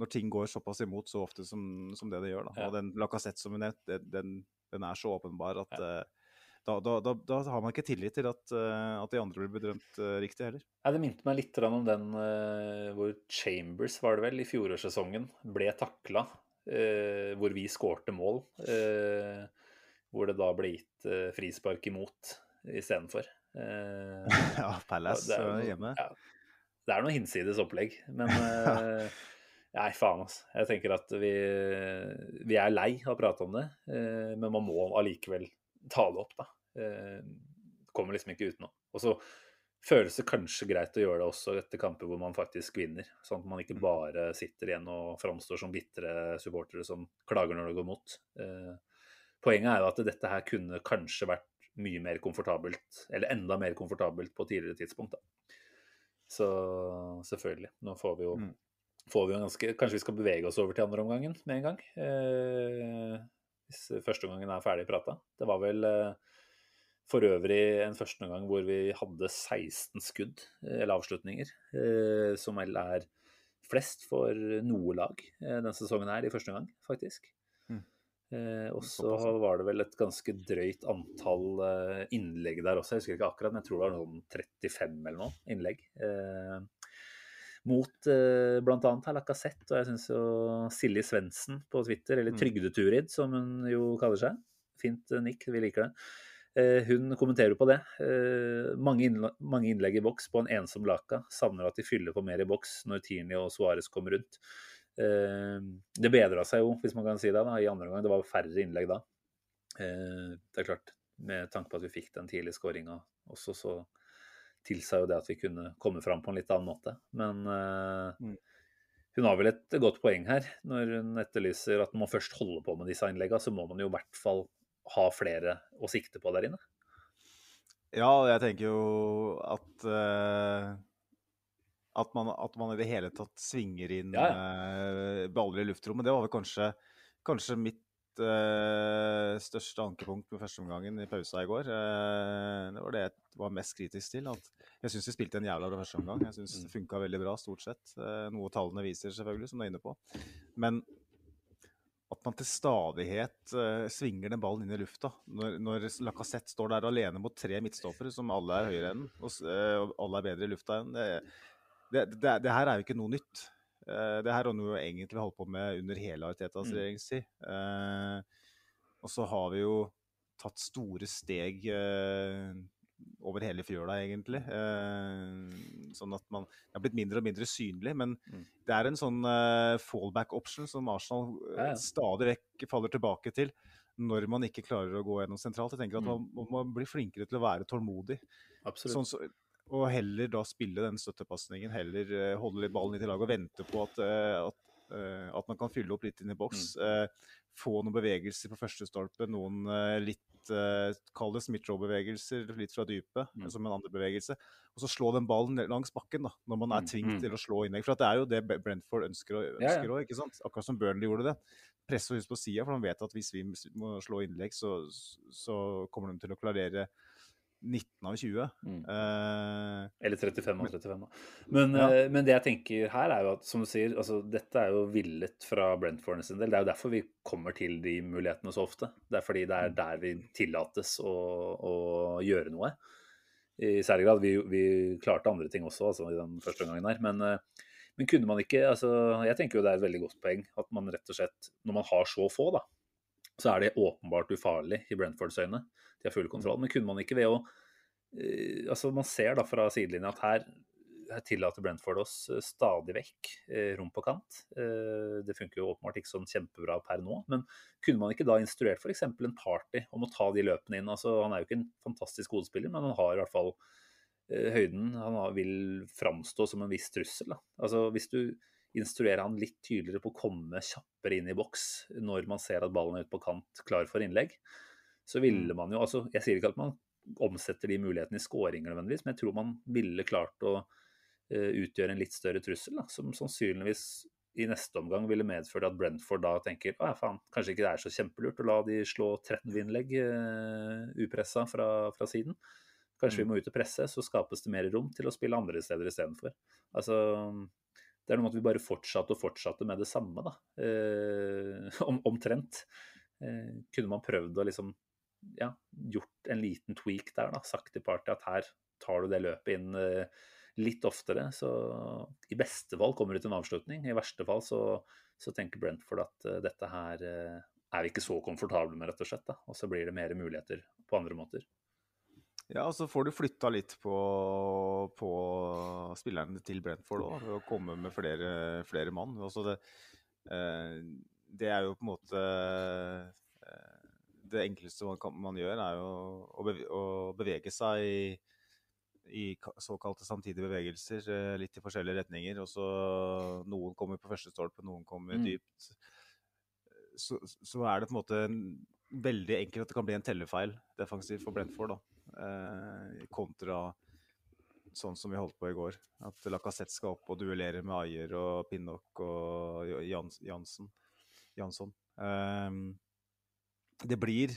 når ting går såpass imot så ofte som, som det det gjør. da. Ja. Og den Lacassette som vi nevnte, den, den er så åpenbar at Ja. uh, da, da, da, har man ikke tillit til at, uh, at de andre blir bedømt riktig heller. Ja, det minte meg litt om den hvor Chambers, var det vel, i fjorårssesongen ble takla. hvor vi skårte mål. hvor det da ble gitt frispark imot istedenfor. Uh, ja, Palace uh, hjemme. Ja, det er noe hinsides opplegg, men eh, Nei, faen, altså. Jeg tenker at vi, vi er lei av å prate om det, eh, men man må allikevel ta det opp, da. Eh, kommer liksom ikke utenom. Og så føles det kanskje greit å gjøre det også etter kamper hvor man faktisk vinner. Sånn at man ikke bare sitter igjen og framstår som bitre supportere som klager når det går mot. Eh, poenget er jo at dette her kunne kanskje vært mye mer komfortabelt, eller enda mer komfortabelt på tidligere tidspunkt. da. Så selvfølgelig. Nå får vi jo, Mm. får vi jo en ganske Kanskje vi skal bevege oss over til andre omgangen med en gang. Eh, hvis første omgangen er ferdig prata. Det var vel eh, for øvrig en første omgang hvor vi hadde 16 skudd, eh, eller avslutninger, eh, som vel er flest for noe lag eh, denne sesongen her i første omgang, faktisk. Eh, og så var det vel et ganske drøyt antall eh, innlegg der også. Jeg husker ikke akkurat, men jeg tror det var sånn 35 eller noe innlegg. Eh, mot eh, bl.a. Lacassette, og jeg syns jo Silje Svendsen på Twitter, eller Mm. Trygdeturid som hun jo kaller seg. Fint eh, nikk, vi liker det. Eh, hun kommenterer på det. Eh, mange, innlegg i boks på en ensom Laka. Savner at de fyller på mer i boks når Tierney og Suárez kommer rundt. Eh, det bedra seg jo, hvis man kan si det, da, i andre omgang. Det var færre innlegg da. Eh, det er klart, med tanke på at vi fikk den tidlige skåringa også, så tilsa jo det at vi kunne komme fram på en litt annen måte. Men eh, Mm. hun har vel et godt poeng her. Når hun etterlyser at man først holder på med disse innleggene, så må man jo i hvert fall ha flere å sikte på der inne. Ja, jeg tenker jo at eh, at, man, at man i det hele tatt svinger inn Ja, eh, baller i luftrommet. Det var vel kanskje, kanskje mitt uh, største ankepunkt med førsteomgangen i pausa i går. Uh, det var det jeg var mest kritisk til. Jeg syns vi spilte en jævla bra første omgang. Jeg syns det funka veldig bra, stort sett. Uh, noe tallene viser, selvfølgelig, som du er inne på. Men at man til stadighet uh, svinger den ballen inn i lufta. Når, når Lacassette står der alene mot tre midtstoppere som alle er høyere enn, og, eh, alle er bedre i lufta enn det, det, det, det her er jo ikke noe nytt. Eh, det her er noe vi egentlig holdt på med under hele Aritetas Mm. regjeringstid. Eh, og så har vi jo tatt store steg eh, over hele fjøla, egentlig. Sånn at man det har blitt mindre og mindre synlig. Men Mm. det er en sånn fallback option som Arsenal Ja, ja. stadig vekk faller tilbake til når man ikke klarer å gå gjennom sentralt. Jeg tenker at Mm. man, man må bli flinkere til å være tålmodig. Absolutt. Sånn, så, og heller da spille den støttepasningen, heller eh, holde litt ballen litt i lag og vente på at, eh, at, eh, at man kan fylle opp litt inn i boks. Mm. få noen bevegelser på første stolpe, noen litt kalde Kall det Smith-Roe-bevegelser litt fra dypet, Mm. som en andre bevegelse. Og så slå den ballen langs bakken da, når man er Mm, tvunget mm. til å slå innlegg. For at det er jo det Brentford ønsker, òg, Ja, ja. ikke sant? Akkurat som Burnley gjorde det. Presse hus på sida, for de vet at hvis vi må slå innlegg, så, så kommer de til å klarere 19 av 20. Mm. Uh, Eller 35 av 35. da. Men, Ja. uh, men det jeg tenker her, er jo at som du sier, altså, dette er jo villet fra Brentford sin del. Det er jo derfor vi kommer til de mulighetene så ofte. Det er fordi det er der vi tillates å, å gjøre noe. I særlig grad. Vi, vi klarte andre ting også altså, i den første gangen her. Men, uh, men kunne man ikke altså, Jeg tenker jo det er et veldig godt poeng at man rett og slett, når man har så få, da, så er det åpenbart ufarlig i Brentfords øyne. De har full kontroll. Men kunne man ikke ved å eh, altså Man ser da fra sidelinja at her, her tillater Brentford oss eh, stadig vekk eh, rom på kant. Det funker jo åpenbart ikke sånn kjempebra per nå. Men kunne man ikke da instruert f.eks. en party om å ta de løpene inn? altså Han er jo ikke en fantastisk hodespiller, men han har i hvert fall høyden. Han vil framstå som en viss trussel. Da. Altså Hvis du instruere han litt tydeligere på å komme kjappere inn i boks når man ser at ballen er ute på kant, klar for innlegg. Så ville man jo altså Jeg sier ikke at man omsetter de mulighetene i skåringer nødvendigvis, men jeg tror man ville klart å uh, utgjøre en litt større trussel, da, som sannsynligvis i neste omgang ville medført at Brentford da tenker ja, faen, kanskje ikke det er så kjempelurt å la de slå 30 innlegg uh, upressa fra, fra siden. Kanskje vi må ut og presse, så skapes det mer rom til å spille andre steder istedenfor. Altså, det er noe med at vi bare fortsatte og fortsatte med det samme, da. Eh, om, omtrent. Eh, kunne man prøvd å liksom ja, gjort en liten tweak der, da. Sagt til Party at her tar du det løpet inn eh, litt oftere. Så i beste fall kommer du til en avslutning. I verste fall så, så tenker Brentford at uh, dette her uh, er vi ikke så komfortable med, rett og slett. Da. Og så blir det mer muligheter på andre måter. Ja, og så får du flytta litt på, på spillerne til Brentford òg, ved å komme med flere, flere mann. Altså det, eh, det, er jo på en måte eh, Det enkleste man, kan, man gjør, er jo å, bevege, seg i, i, såkalte samtidige bevegelser, eh, litt i forskjellige retninger. Og så Noen kommer på første stolpe, noen kommer mm. dypt. Så, så, er det på en måte veldig enkelt at det kan bli en tellefeil defensivt for Brentford. da kontra sånn som vi holdt på i går. At Lacassette skal opp og duellere med Ayer og Pinnock og Jans, Jansen. Jansson. Eh, det blir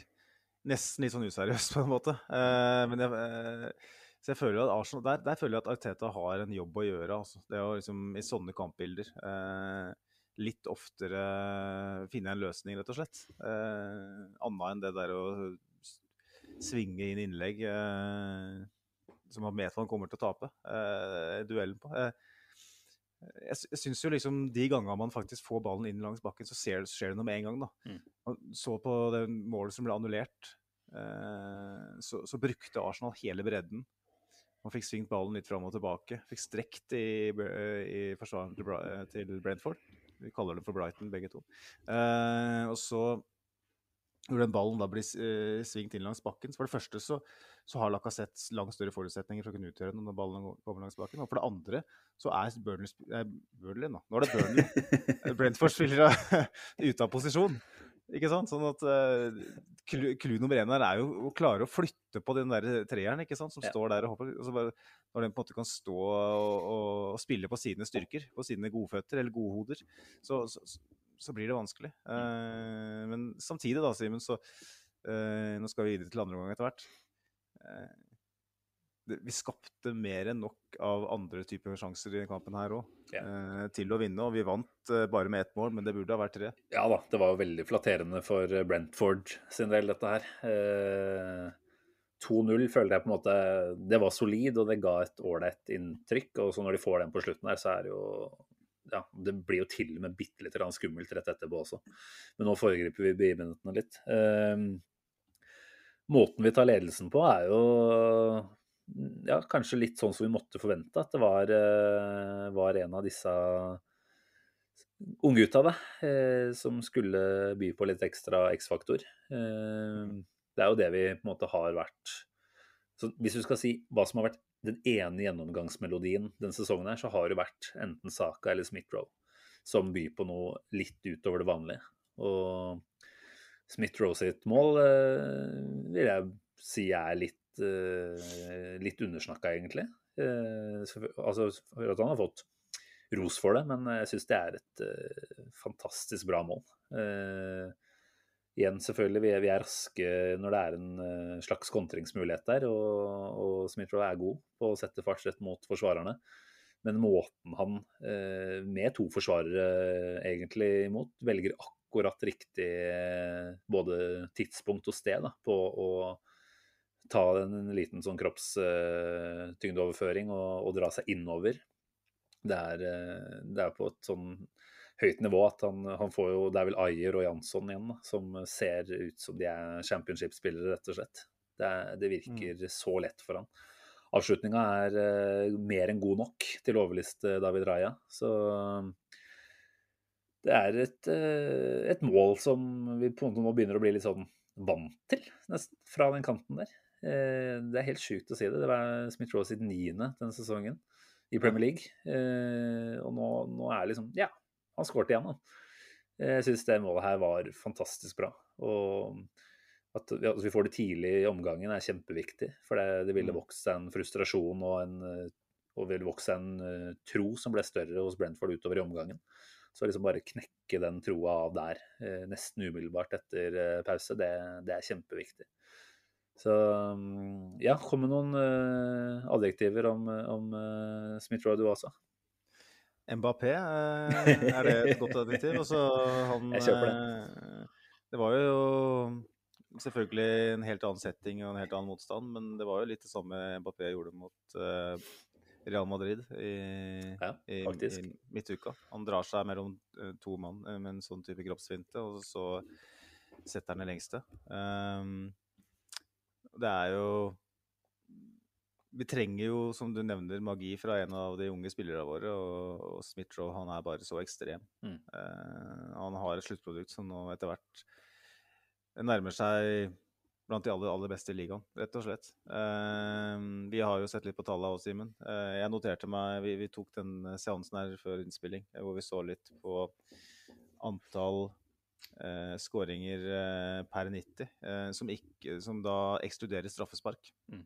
nesten litt sånn useriøst, på en måte. Eh, men jeg, eh, så jeg føler at Arsenal, der, der, føler jeg at Arteta har en jobb å gjøre. Altså. Det å liksom, I sånne kampbilder eh, litt oftere finne en løsning, rett og slett. Eh, Annet enn det der å svinge inn innlegg eh, som vet man kommer til å tape eh, duellen på. Eh, jeg, jeg syns jo liksom de gangene man faktisk får ballen inn langs bakken, så skjer, det noe med en gang. da. Mm. Så på det målet som ble annullert, eh, så, så, brukte Arsenal hele bredden. Man fikk svingt ballen litt fram og tilbake. Fikk strekt i, i forsvaren til Brentford. Vi kaller det for Brighton, begge to. Eh, og så når den ballen da blir uh, svingt inn langs bakken. Så for det første så, så har Lacassette langt større forutsetninger for å kunne utgjøre den når ballen kommer langs bakken. Og for det andre så er Burnley, eh, Burnley nå. nå er det Burnley. Brentford spiller ute av posisjon. Ikke sant? Sånn at uh, nummer én her er jo å klare å flytte på den der treeren ikke sant? som ja. står der og hopper. Og bare, når den på en måte kan stå og, og, og, spille på sine styrker, på sine godføtter eller godhoder, så, så, så blir det vanskelig. Eh, men samtidig, da, Simen, så eh, Nå skal vi videre til andre omgang etter hvert. Uh, vi skapte mer enn nok av andre typer sjanser i kampen her òg, ja. til å vinne. Og vi vant bare med ett mål, men det burde ha vært tre. Ja da, det var jo veldig flatterende for Brentford sin del, dette her. 2-0 følte jeg på en måte Det var solid, og det ga et ålreit inntrykk. Og så når de får den på slutten her, så er det jo ja, det blir jo til og med bitte litt skummelt rett etterpå også. Men nå foregriper vi begivenhetene litt. Eh, måten vi tar ledelsen på, er jo ja, kanskje litt sånn som vi måtte forvente. At det var, eh, var en av disse unggutta eh, som skulle by på litt ekstra X-faktor. Eh, det er jo det vi på en måte har vært så Hvis du skal si hva som har vært den ene gjennomgangsmelodien denne sesongen her, så har det vært enten Saka eller Smith-Roe som byr på noe litt utover det vanlige. Og Smith-Roe sitt mål eh, vil jeg si er litt, eh, litt undersnakka, egentlig. Eh, altså at han har fått ros for det, men jeg syns det er et fantastisk bra mål. Eh, igjen, selvfølgelig, vi er, vi er, raske når det er en uh, slags kontringsmulighet der. Og, og Smith-Roe er god på å sette fart rett mot forsvarerne. Men måten han, uh, med to forsvarere egentlig imot, velger akkurat riktig både tidspunkt og sted da, på å ta en liten sånn kroppstyngdeoverføring og, og, dra seg innover. Det er, det er på et sånn høyt nivå at han, han, får jo Det er vel Ayer og Jansson igjen da, som ser ut som de er championship-spillere, rett og slett. Det, det virker mm. så lett for han. Avslutninga er uh, mer enn god nok til overliste David Raja. Så det er et, uh, et, mål som vi på en måte nå begynner å bli litt sånn vant til, nesten, fra den kanten der. Uh, det er helt sjukt å si det. Det var Smith-Roe sitt niende denne sesongen. i Premier League. Eh, og nå, nå er liksom Ja, han skåret igjen, da. Jeg syns det målet her var fantastisk bra. Og at vi, får det tidlig i omgangen er kjempeviktig. For det, det ville Mm. vokst seg en frustrasjon og en og ville vokst seg en eh, tro som ble større hos Brentford utover i omgangen. Så liksom bare knekke den troa av der, eh, nesten umiddelbart etter eh, pause, det, det er kjempeviktig. Så mm, ja, kom med noen adjektiver om, om Smith-Roy du også. Mbappé, eh, er det et godt adjektiv? Og så han Jeg kjøper det. Det var jo selvfølgelig en helt annen setting og en helt annen motstand, men det var jo litt det samme Mbappé gjorde mot eh, Real Madrid i, Ja, i, i midtuka. Han drar seg mellom eh, to mann eh, med en sånn type kroppsfinte, og så setter han det lengste. Ehm, det er jo Vi trenger jo, som du nevner, magi fra en av de unge spillerne våre, og, og Smith-Roe han er bare så ekstrem. Mm. Uh, han har et sluttprodukt som nå etter hvert nærmer seg blant de aller, aller beste i ligaen, rett og slett. Uh, vi har jo sett litt på tallene også, Simen. Uh, jeg noterte meg vi, vi tok den seansen her før innspilling, hvor vi så litt på antall uh, skåringer per 90, eh, som, ikke, som da ekskluderer straffespark. Mm.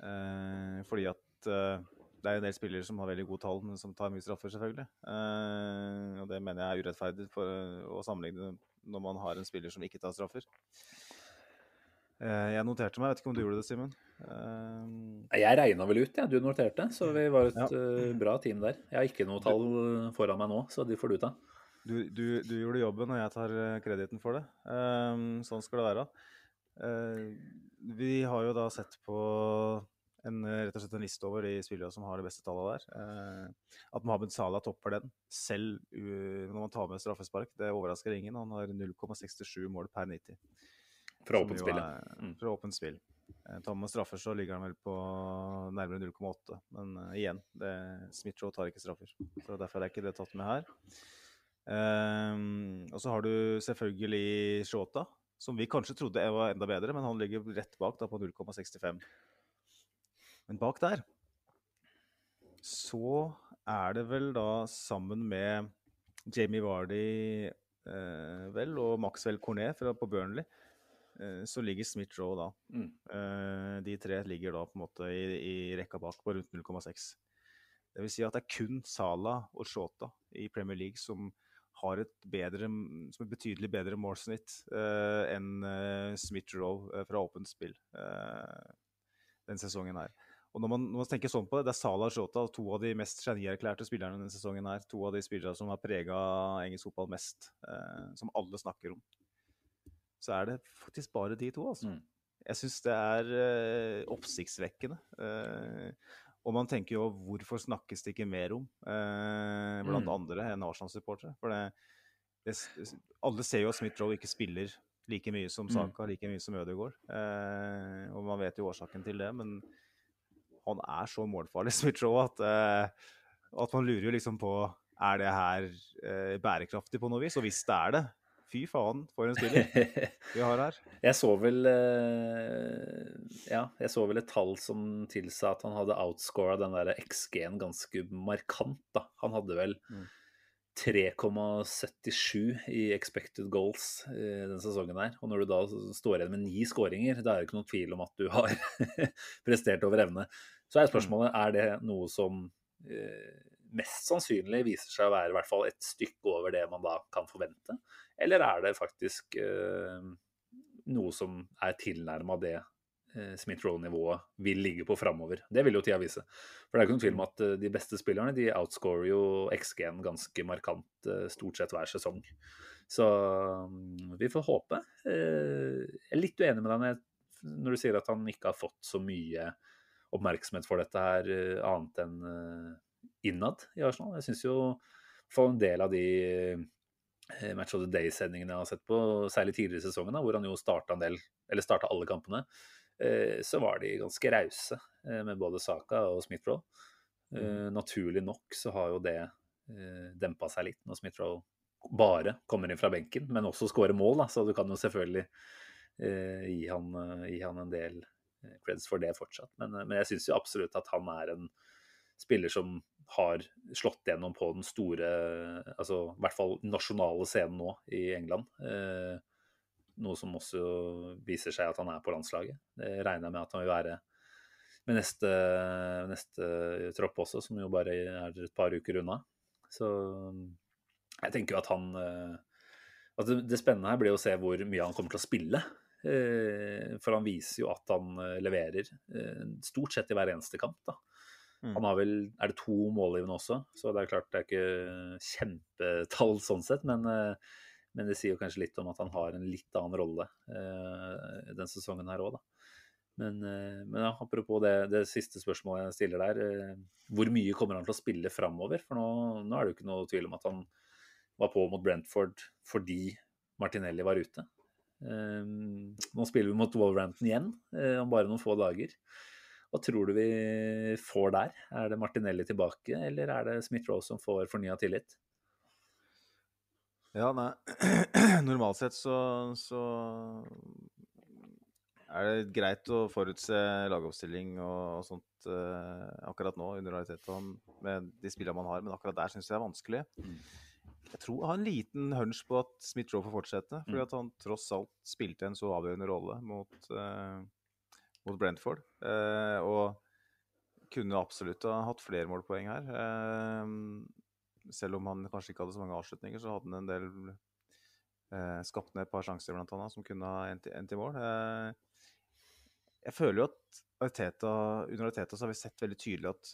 Eh, fordi at eh, det er en del spillere som har veldig gode tall, men som tar mye straffer, selvfølgelig. Eh, og det mener jeg er urettferdig for å sammenligne når man har en spiller som ikke tar straffer. Jeg noterte meg, jeg vet ikke om du gjorde det, Simen? Eh, Jeg regna vel ut, ja. Du noterte. Så vi var et Ja. uh, bra team der. Jeg har ikke noe tall foran meg nå, så de får du ta. Du, du, du gjorde jobben, og jeg tar krediten for det. Ehm, sånn skal det være. Uh, vi har jo da sett på en, eh, rett og slett en liste over de spillerne som har det beste tallet der. Eh, at Mohammed Salah topper den, selv uh, når man tar med straffespark, det overrasker ingen. Han har 0,67 mål per 90. Fra åpent spill, Mm. Fra åpent spill. Tar man straffer, så ligger han vel på nærmere 0,8. Men eh, igjen, det- Smith-Roe tar ikke straffer. Så derfor er ikke det tatt med her. Ehm, og så har du selvfølgelig Shota, som vi kanskje trodde var enda bedre, men han ligger rett bak da på 0,65. Men bak der så er det vel da sammen med Jamie Vardy eh, vel, og Maxwell Cornet på Burnley, eh, så ligger Smith-Roe da. Mm. Eh, de tre ligger da på en måte i, i rekka bak på rundt 0,6. Det vil si at det er kun Salah og Shota i Premier League som har et, bedre, som et betydelig bedre målsnitt eh, enn eh, Smith-Roe eh, fra åpent spill eh, den sesongen her. Og når man, når man tenker sånn på det, det er Salah Shota, to av de mest genierklærte spillerne denne sesongen her. To av de spillerne som har prega engelsk fotball mest, eh, som alle snakker om. Så er det faktisk bare de to, altså. Mm. Jeg syns det er eh, oppsiktsvekkende. Eh, og man tenker jo hvorfor snakkes det ikke mer om, eh, blant Mm. andre enn Arsenal-supportere? For det, det, alle ser jo at Smith-Roe ikke spiller like mye som Mm. Like mye som Ødegaard. Eh, og man vet jo årsaken til det, men han er så målfarlig, Smith-Roe, at, uh, at man lurer jo liksom på er det her uh, bærekraftig på noe vis. Og hvis det er det, fy faen for en spiller vi har her. Jeg så vel uh, Ja, jeg så vel et tall som tilsa at han hadde outscora den der XG-en ganske markant, da. Han hadde vel Mm. 3,77 i expected goals eh, denne sesongen her. Og når du da står igjen med ni skåringer, da er det ikke noen tvil om at du har prestert over evne. Så er spørsmålet er det noe som eh, mest sannsynlig viser seg å være i hvert fall et stykke over det man da kan forvente, eller er det faktisk eh, noe som er tilnærma det eh, Smith-Roe-nivået vil ligge på framover. Det vil jo tida vise. For det er ikke noen tvil om at eh, de beste spillerne de outscorer jo XG-en ganske markant eh, stort sett hver sesong. Så mm, vi får håpe. Jeg er litt uenig med deg når du sier at han ikke har fått så mye oppmerksomhet for dette her, annet enn innad i Arsenal. Jeg syns jo for en del av de Match of the Day-sendingene jeg har sett på, særlig tidligere i sesongen, hvor han jo starta alle kampene, så var de ganske rause eh, med både Saka og Smith-Roll. Mm. naturlig nok så har jo det eh, dempa seg litt når Smith-Roll bare kommer inn fra benken, men også skårer mål, da, så du kan jo selvfølgelig eh, gi, han, eh, gi han en del eh, creds for det fortsatt. Men, eh, men jeg syns jo absolutt at han er en spiller som har slått gjennom på den store, altså i hvert fall nasjonale scenen nå i England. Eh, noe som også viser seg at han er på landslaget. Det regner jeg med at han vil være med neste, neste tropp også, som jo bare er et par uker unna. Så jeg tenker jo at han eh, at det, det spennende her blir å se hvor mye han kommer til å spille. Eh, for han viser jo at han eh, leverer stort sett i hver eneste kamp. da. Mm. Han har vel Er det to målgivende også? Så det er klart det er ikke kjempetall sånn sett, men, men det sier jo kanskje litt om at han har en litt annen rolle eh, den sesongen her òg, da. Men, eh, men ja, apropos det, det, siste spørsmålet jeg stiller der. Eh, hvor mye kommer han til å spille framover? For nå, nå, er det jo ikke noe tvil om at han var på mot Brentford fordi Martinelli var ute. Eh, nå spiller vi mot Wolverhampton igjen om bare noen få dager. Hva tror du vi får der? Er det Martinelli tilbake, eller er det Smith-Rose som får fornya tillit? Ja, nei Normalt sett så, så er det greit å forutse lagoppstilling og, og sånt uh, akkurat nå under realiteten med de spillene man har, men akkurat der syns jeg det er vanskelig. Mm. Jeg tror jeg har en liten hunch på at Smith-Roe får fortsette, fordi mm. at han tross alt spilte en så avgjørende rolle mot, uh, mot Brentford. Uh, og kunne absolutt ha hatt flere målpoeng her. Selv om han kanskje ikke hadde så mange avslutninger, så hadde han en del eh, skapt ned et par sjanser blant annet, som kunne ha endt, i mål. Eh, jeg føler jo at Arteta, under Arteta så har vi sett veldig tydelig at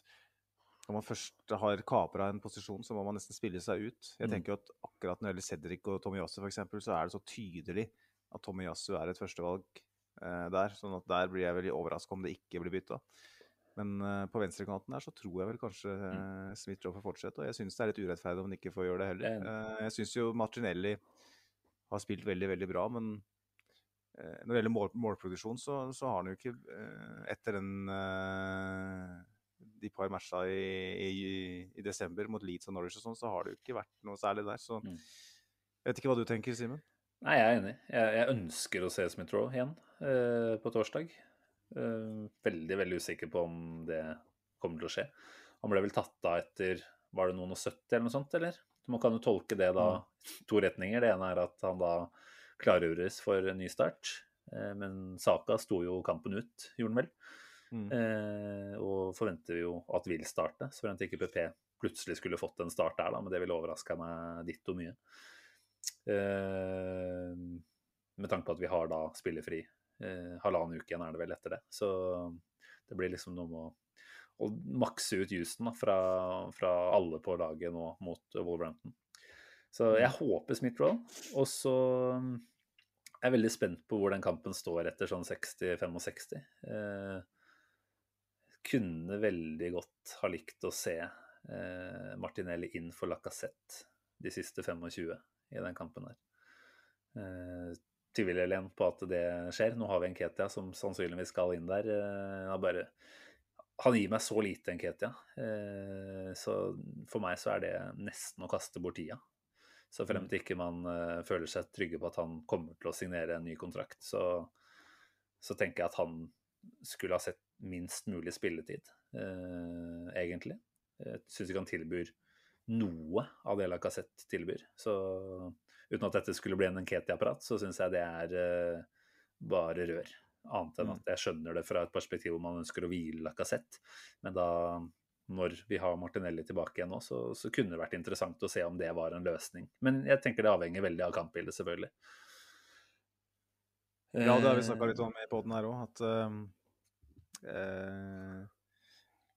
når man først har kapra en posisjon, så må man nesten spille seg ut. Jeg mm. tenker jo at akkurat når det gjelder Cedric og Tomiyasu f.eks., så er det så tydelig at Tomiyasu er et førstevalg eh, der. sånn at der blir jeg veldig overraska om det ikke blir bytta. Men uh, på venstrekanten der så tror jeg vel kanskje uh, Smith Joe får fortsette. Og jeg syns det er litt urettferdig om han ikke får gjøre det heller. Uh, jeg syns jo Martinelli har spilt veldig, veldig bra, men uh, når det gjelder mål, målproduksjon, så, så, har han jo ikke eh, Etter den eh, de par matcha i, i, i, desember mot Leeds og Norwich og sånn, så har det jo ikke vært noe særlig der. Så mm. jeg vet ikke hva du tenker, Simen? Nei, jeg er enig. Jeg, jeg ønsker å se Smith-Roe igjen eh, på torsdag. Eh, veldig, veldig usikker på om det kommer til å skje. Han ble vel tatt av etter Var det noen og 70 eller noe sånt, eller? Man kan jo tolke det da mm. to retninger. Det ene er at han da klargjøres for en ny start. Eh, men Saka sto jo kampen ut, gjorde han vel. Mm. Eh, og forventer vi jo at vil starte, så forventer ikke PP plutselig skulle fått en start der, da, men det ville overraska meg ditto mye. Eh, med tanke på at vi har da spillefri eh, halvannen uke igjen, er det vel etter det. Så det blir liksom noe med å, å makse ut jusen fra, fra, alle på laget nå mot Wolverhampton. Så jeg mm. håper Smith Roll. Og så mm, er jeg veldig spent på hvor den kampen står etter sånn 60-65. Eh, kunne veldig godt ha likt å se eh, Martinelli inn for Lacassette de siste 25 i den kampen der. Eh, Tviler igjen på at det skjer. Nå har vi en Ketia som sannsynligvis skal inn der. Eh, han, bare, han gir meg så lite, en Ketia. Eh, så for meg så er det nesten å kaste bort tida. Så fremt til ikke man uh, føler seg trygge på at han kommer til å signere en ny kontrakt, så, så tenker jeg at han skulle ha sett minst mulig spilletid, egentlig. Jeg syns ikke han tilbyr noe av det Lacassette tilbyr. Så uten at dette skulle bli en Nketia-prat, så syns jeg det er uh, bare rør. Annet enn mm. at jeg skjønner det fra et perspektiv hvor man ønsker å hvile Lacassette. Men da når vi har Martinelli tilbake igjen nå, så, så, kunne det vært interessant å se om det var en løsning. Men jeg tenker det avhenger veldig av kampbildet, selvfølgelig. Ja, det har vi snakka litt om i poden her òg, at uh, uh,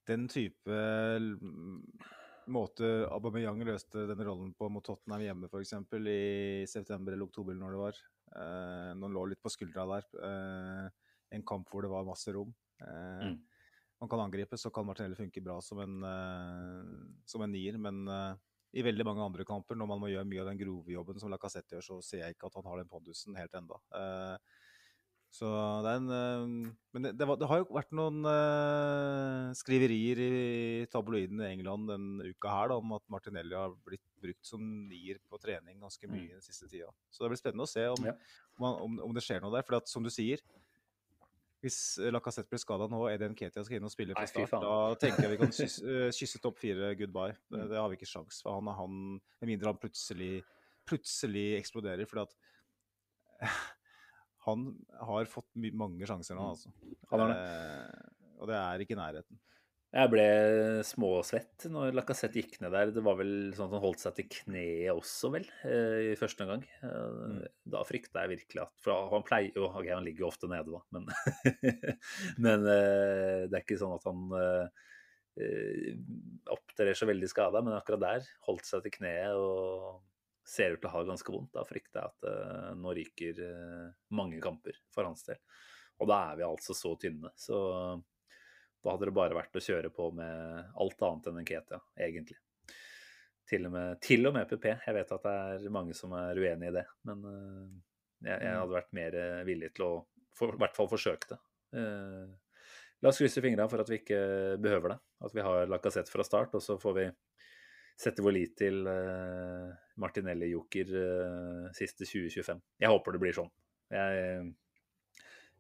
den type måte Aubameyang løste denne rollen på mot Tottenham hjemme f.eks. i september eller oktober, når det var. Uh, når han lå litt på skuldra der. en kamp hvor det var masse rom. Mm man kan angripe, så kan Martinelli funke bra som en, uh, som en nier. Men uh, i veldig mange andre kamper, når man må gjøre mye av den grove jobben som Lacassette gjør, så ser jeg ikke at han har den pondusen helt enda. Uh, så det er en Men det, det, var, det, har jo vært noen skriverier i tabloidene i England denne uka her da, om at Martinelli har blitt brukt som nier på trening ganske mye mm. den siste tida. Så det blir spennende å se om, ja. om, om, det skjer noe der. For som du sier, hvis eh, Lacassette blir skada nå og Eden Ketia skal inn og spille fra start, da tenker jeg vi kan kysse, eh, topp fire goodbye. Det, Mm. det har vi ikke sjans for. Han han, Med mindre han plutselig, plutselig eksploderer. fordi at han har fått mange sjanser nå, Mm. altså. Han har det. Eh, og det er ikke nærheten. Jeg ble småsvett når Lacassette gikk ned der. Det var vel sånn at han holdt seg til kneet også, vel, eh, i første omgang. Eh, Da frykta jeg virkelig at For han pleier jo Ok, han ligger jo ofte nede, da, men, men eh, det er ikke sånn at han opptrer så veldig skada. Men akkurat der holdt seg til kneet og ser ut til å ha det ganske vondt. Da frykter jeg at eh, nå ryker eh, mange kamper for hans del. Og da er vi altså så tynne. Så da hadde det bare vært å kjøre på med alt annet enn en Ketia, egentlig. Til og, med, til og med PP. Jeg vet at det er mange som er uenig i det, men eh, jeg, jeg hadde vært mer villig til å for, i hvert fall forsøke det. Uh, la oss krysse fingra for at vi ikke behøver det. At vi har Lacassette fra start, og så får vi sette vår lit til Martinelli-joker eh, siste 2025. Jeg håper det blir sånn. Jeg,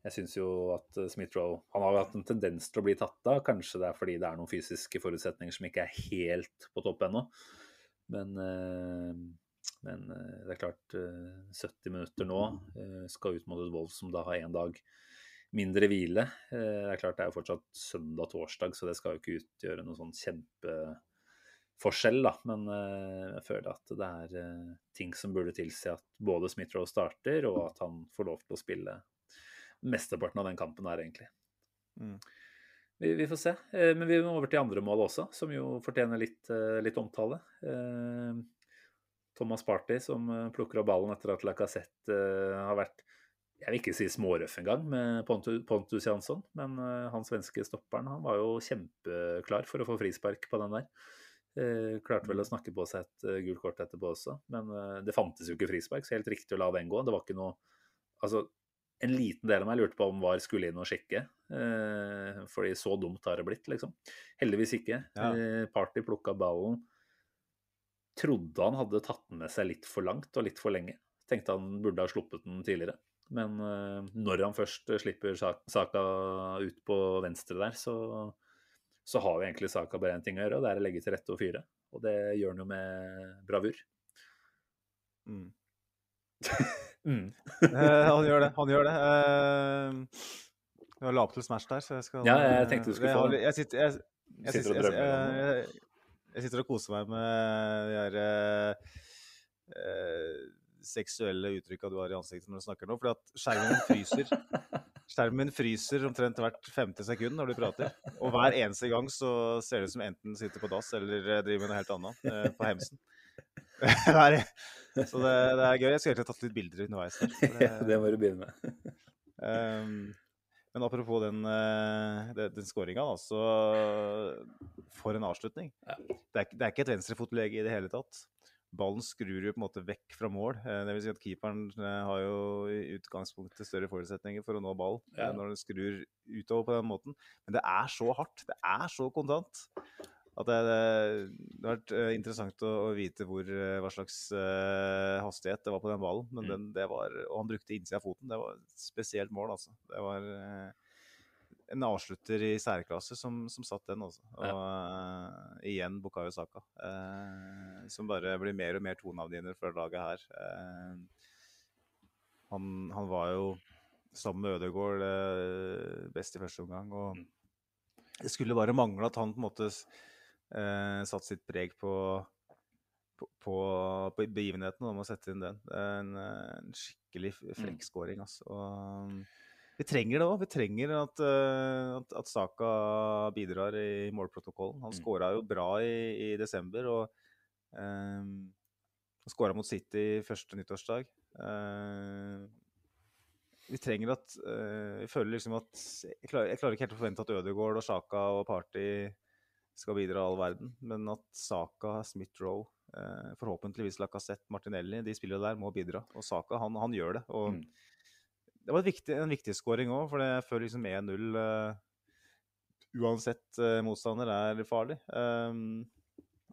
jeg syns jo at eh, Smith-Roe Han har hatt en tendens til å bli tatt av. Kanskje det er fordi det er noen fysiske forutsetninger som ikke er helt på topp ennå. Men, eh, men det er klart eh, 70 minutter nå skal ut mot et Wolves som da har én dag mindre hvile. Det er klart det er jo fortsatt søndag-torsdag, så det skal jo ikke utgjøre noen sånn kjempeforskjell, da. Men eh, jeg føler at det er eh, ting som burde tilsi at både Smith-Roe starter, og at han får lov til å spille mesteparten av den kampen her, egentlig. Mm. Vi, vi får se. Eh, Men vi må over til andre mål også, som jo fortjener litt, litt omtale. Thomas Party som plukker opp ballen etter at Lacassette har vært jeg vil ikke si smårøff engang med Pontus Jansson, men han svenske stopperen han var jo kjempeklar for å få frispark på den der. Eh, klarte vel å snakke på seg et eh, gult kort etterpå også, men eh, det fantes jo ikke frispark, så helt riktig å la den gå. Det var ikke noe Altså, en liten del av meg lurte på om VAR skulle inn og sjekke, eh, fordi så dumt har det blitt, liksom. Heldigvis ikke. Ja. Eh, Party plukka ballen. Trodde han hadde tatt den med seg litt for langt og litt for lenge. Tenkte han burde ha sluppet den tidligere. Men når han først slipper Sa- Saka ut på venstre der, så, så har jo egentlig Saka bare én ting å gjøre, og det er å legge til rette og fyre. Og det gjør han jo med bravur. Mm. Mm. Eh, han gjør det. Han gjør det. Eh, jeg har la opp til Smash der, så jeg skal Ja, jeg tenkte du skulle få det. Jeg sitter, jeg, jeg, Sitter og drømmer jeg, jeg sitter og koser meg med de her eh, eh, seksuelle uttrykka du har i ansiktet når du snakker nå. Fordi at skjermen fryser. Skjermen min fryser omtrent hvert femte sekund når du prater. Og hver eneste gang så ser det ut som enten sitter på dass eller eh, driver med noe helt annet eh, på hemsen. Så det, det er gøy. Jeg skulle egentlig tatt litt bilder underveis. Der, det- Ja, det må du begynne med. um, men apropos den, uh, den, den skåringa, da, så For en avslutning. Ja. Det, er, det er ikke et venstrefotlegg i det hele tatt. Ballen skrur jo på en måte vekk fra mål. Eh, det vil si at keeperen eh, har jo i utgangspunktet større forutsetninger for å nå ball eh, Ja. når den skrur utover på den måten. Men det er så hardt, det er så kontant. At det, det, har vært interessant å, å vite hvor, hva slags uh, hastighet det var på den ballen. Men Mm. den, det var, og han brukte innsida av foten. Det var et spesielt mål, altså. Det var eh, en avslutter i særklasse som, som satt den, altså. Og eh, igjen Bukayo Saka. Uh, som bare blir mer og mer toneavgivende for laget her. Uh, han, han var jo sammen med Ødegaard eh, best i første omgang. og Mm. det skulle bare mangle at han på en måte uh, satte sitt preg på, på, på, begivenheten om å sette inn den. En, eh, en skikkelig f- frekk scoring. Altså. Og, vi trenger det òg. Vi trenger at, eh, at, at Saka bidrar i målprotokollen. Han Mm. skåra jo bra i, i desember. og um, skåra mot City første nyttårsdag. Uh, vi trenger at uh, Jeg føler liksom at jeg klarer, jeg klarer ikke helt å forvente at Ødegaard og Saka og Party skal bidra all verden, men at Saka, Smith-Roe, uh, forhåpentligvis Lacassette, Martinelli, de spillere der må bidra. Og Saka, han, han gjør det. Og Mm. Det var viktig, en viktig scoring òg, for jeg føler liksom 1-0 eh, uansett eh, motstander er farlig. Um,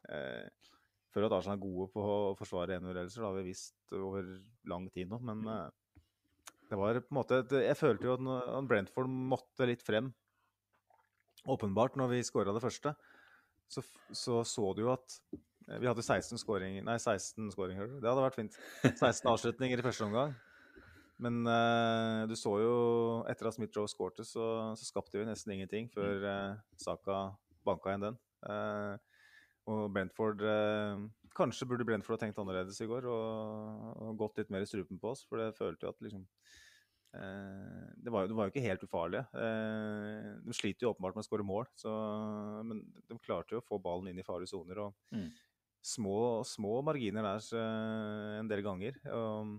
eh, føler at Arsenal er gode på å forsvare 1-0-ledelser. Det har vi visst over lang tid nå. Men Mm. Det var på en måte et, Jeg følte jo at Brentford måtte litt frem. Åpenbart, når vi skåra det første, så, så så du jo at vi hadde 16 skåringer Nei, 16 skåringer. Det hadde vært fint. 16 avslutninger i første omgang. Men uh, du så jo etter at Smith-Joe skårte, så, så skapte vi nesten ingenting før uh, Saka banka igjen den. Uh, og Brentford Kanskje burde Brentford ha tenkt annerledes i går og, og gått litt mer i strupen på oss, for det følte jo at liksom det, var det var jo ikke helt ufarlige. De sliter jo åpenbart med å skåre mål, så, men de klarte jo å få ballen inn i farlige soner. og Mm. små, små marginer der en del ganger. Og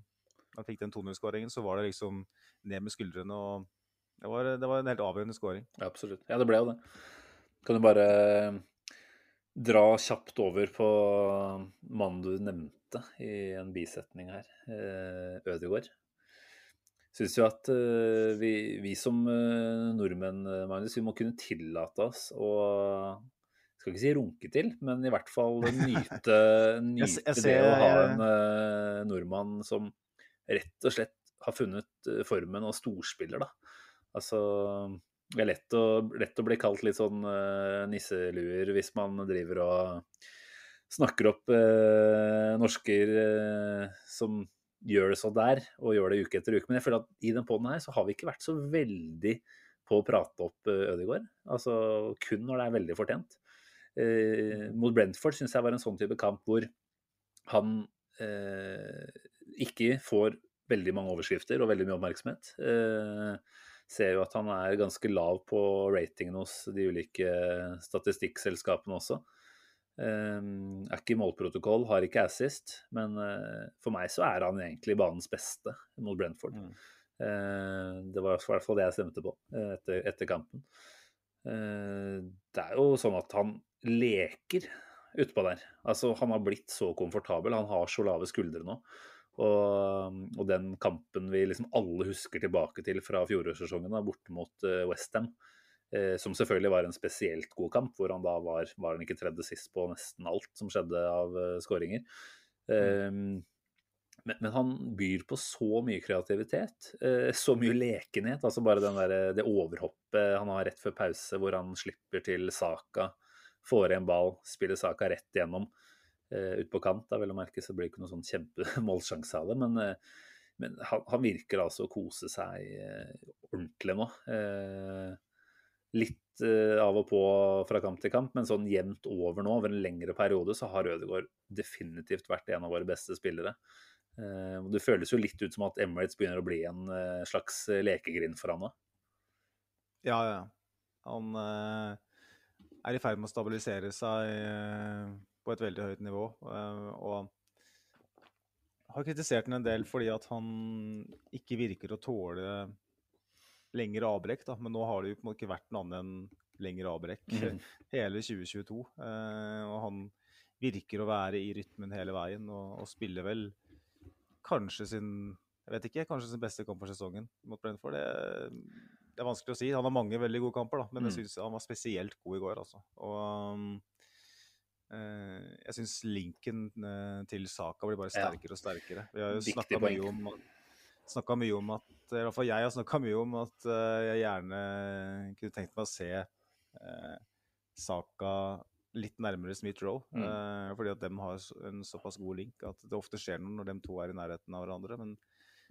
da jeg fikk den 2-0-skåringen, så var det liksom ned med skuldrene. og Det var, det var en helt avgjørende skåring. Ja, absolutt. Ja, det ble jo det. Kan du bare dra kjapt over på mannen du nevnte i en bisetning her, eh, Ødegaard. Syns jo at eh, vi, vi som eh, nordmenn, eh, Magnus, vi må kunne tillate oss å skal ikke si runke til, men i hvert fall nyte, nyte Jeg jeg, jeg det å ha en eh, nordmann som rett og slett har funnet eh, formen og storspiller, da. Altså det er lett å, lett å bli kalt litt sånn uh, nisseluer hvis man driver og snakker opp uh, norsker uh, som gjør det så der, og gjør det uke etter uke. Men jeg føler at i den poden her så har vi ikke vært så veldig på å prate opp uh, Ødegaard. Altså kun når det er veldig fortjent. Mot Brentford syns jeg var en sånn type kamp hvor han ikke får veldig mange overskrifter og veldig mye oppmerksomhet. Eh, ser jo at han er ganske lav på ratingen hos de ulike statistikkselskapene også. Eh, er ikke i målprotokoll, har ikke assist, men eh, for meg så er han egentlig banens beste mot Brentford. Mm. Eh, det var i hvert fall det jeg stemte på eh, etter, etter kampen. Eh, det er jo sånn at han leker utpå der. Altså, han har blitt så komfortabel. Han har så lave skuldre nå. Og, og den kampen vi liksom alle husker tilbake til fra fjorårssesongen, borte mot uh, Westham, eh, som selvfølgelig var en spesielt god kamp, hvor han da var, var han ikke tredje sist på nesten alt som skjedde av uh, skåringer. Eh, men, men han byr på så mye kreativitet, eh, så mye lekenhet. altså Bare den der, det overhoppet han har rett før pause, hvor han slipper til Saka, får en ball, spiller Saka rett igjennom uh, ut på kant. Da vel å merke så blir det ikke noe sånn kjempemålsjanse av det. Men, uh, men han, han virker altså å kose seg uh, ordentlig nå. Litt av og på fra kamp til kamp, men sånn jevnt over nå, over en lengre periode, så har Ødegaard definitivt vært en av våre beste spillere. Det føles jo litt ut som at Emirates begynner å bli en slags lekegrind for han nå. Ja, ja. Han er i ferd med å stabilisere seg på et veldig høyt nivå. eh, og har kritisert ham en del fordi at han ikke virker å tåle lengre avbrekk. Da. Men nå har det jo ikke vært noe annet enn lengre avbrekk mm. hele 2022. eh, og han virker å være i rytmen hele veien og, og spiller vel kanskje sin jeg vet ikke, kanskje sin beste kamp for sesongen mot Brentford. Det, det er vanskelig å si. Han har mange veldig gode kamper, da, men jeg Mm. syns han var spesielt god i går. altså. Og um, jeg syns linken eh, til Saka blir bare sterkere og sterkere. Vi har jo snakka mye mye om at i hvert fall jeg har snakka mye om at eh, jeg gjerne kunne tenkt meg å se eh, Saka litt nærmere Smith-Roe. Mm. eh, fordi at de har en såpass god link at det ofte skjer noe når de to er i nærheten av hverandre. Men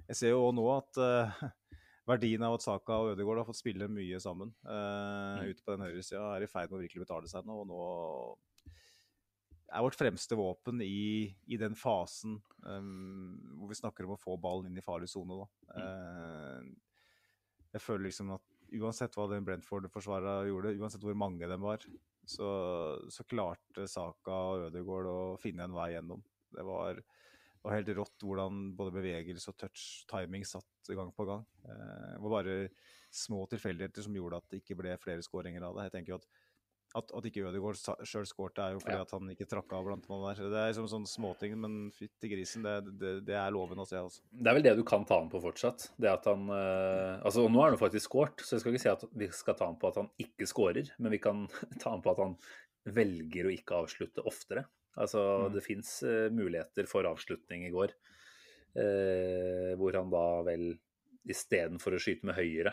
jeg ser jo òg nå at eh, verdien av at Saka og Ødegaard har fått spille mye sammen eh, Mm. ute på den høyresida, er i ferd med å virkelig betale seg nå. Og nå er vårt fremste våpen i, i den fasen um, hvor vi snakker om å få ballen inn i farlig sone. Mm. Uh, jeg føler liksom at uansett hva den Brentford-forsvareren gjorde, uansett hvor mange de var, så, så klarte Saka og Ødegaard å finne en vei gjennom. Det var, var helt rått hvordan både bevegelse og touch, timing satt gang på gang. Uh, det var bare små tilfeldigheter som gjorde at det ikke ble flere skåringer av det. Jeg tenker jo at at, at ikke Ødegaard sjøl skårte, er jo fordi Ja. at han ikke trakk av blant noen der. Det er liksom sånne småting, men fytti grisen, det, det, det er loven å se, altså. Det er vel det du kan ta han på fortsatt. Det at han øh, Altså, og nå er han faktisk skåret, så jeg skal ikke si at vi skal ta han på at han ikke skårer, men vi kan ta han på at han velger å ikke avslutte oftere. Altså, Mm. det fins muligheter for avslutning i går, eh, hvor han da vel istedenfor å skyte med høyre,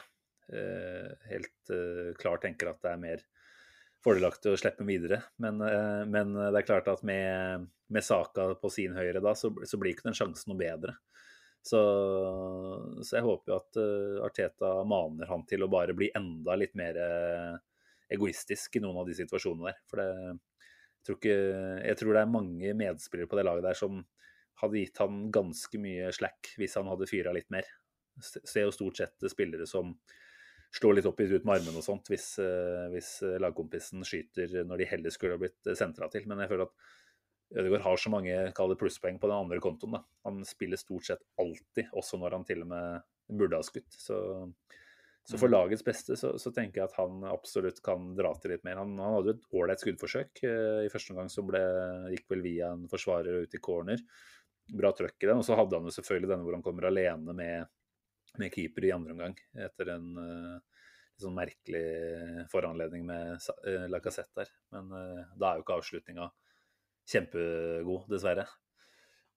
eh, helt eh, klart tenker at det er mer fordelaktig å slippe videre. Men, eh, men, det er klart at med, med Saka på sin høyre da, så, så, blir ikke den sjansen noe bedre. Så, så jeg håper jo at uh, Arteta maner han til å bare bli enda litt mer uh, egoistisk i noen av de situasjonene der. For det, jeg, tror ikke, jeg tror det er mange medspillere på det laget der som hadde gitt han ganske mye slack hvis han hadde fyra litt mer. Ser jo stort sett spillere som slår litt opp i ut med armene og sånt hvis, uh, hvis lagkompisen skyter når de heller skulle ha blitt sentra til. Men jeg føler at Ødegaard har så mange plusspoeng på den andre kontoen. Da. Han spiller stort sett alltid, også når han til og med burde ha skutt. Så, så for mm. lagets beste så, så, tenker jeg at han absolutt kan dra til litt mer. Han, han hadde et ålreit skuddforsøk. I første omgang så ble, gikk vel via en forsvarer ut i corner. Bra trøkk i den. Og så hadde han jo selvfølgelig denne hvor han kommer alene med, med keeper i andre omgang, etter en uh, sånn merkelig foranledning med uh, Lacassette der. Men da er jo ikke avslutninga kjempegod, dessverre.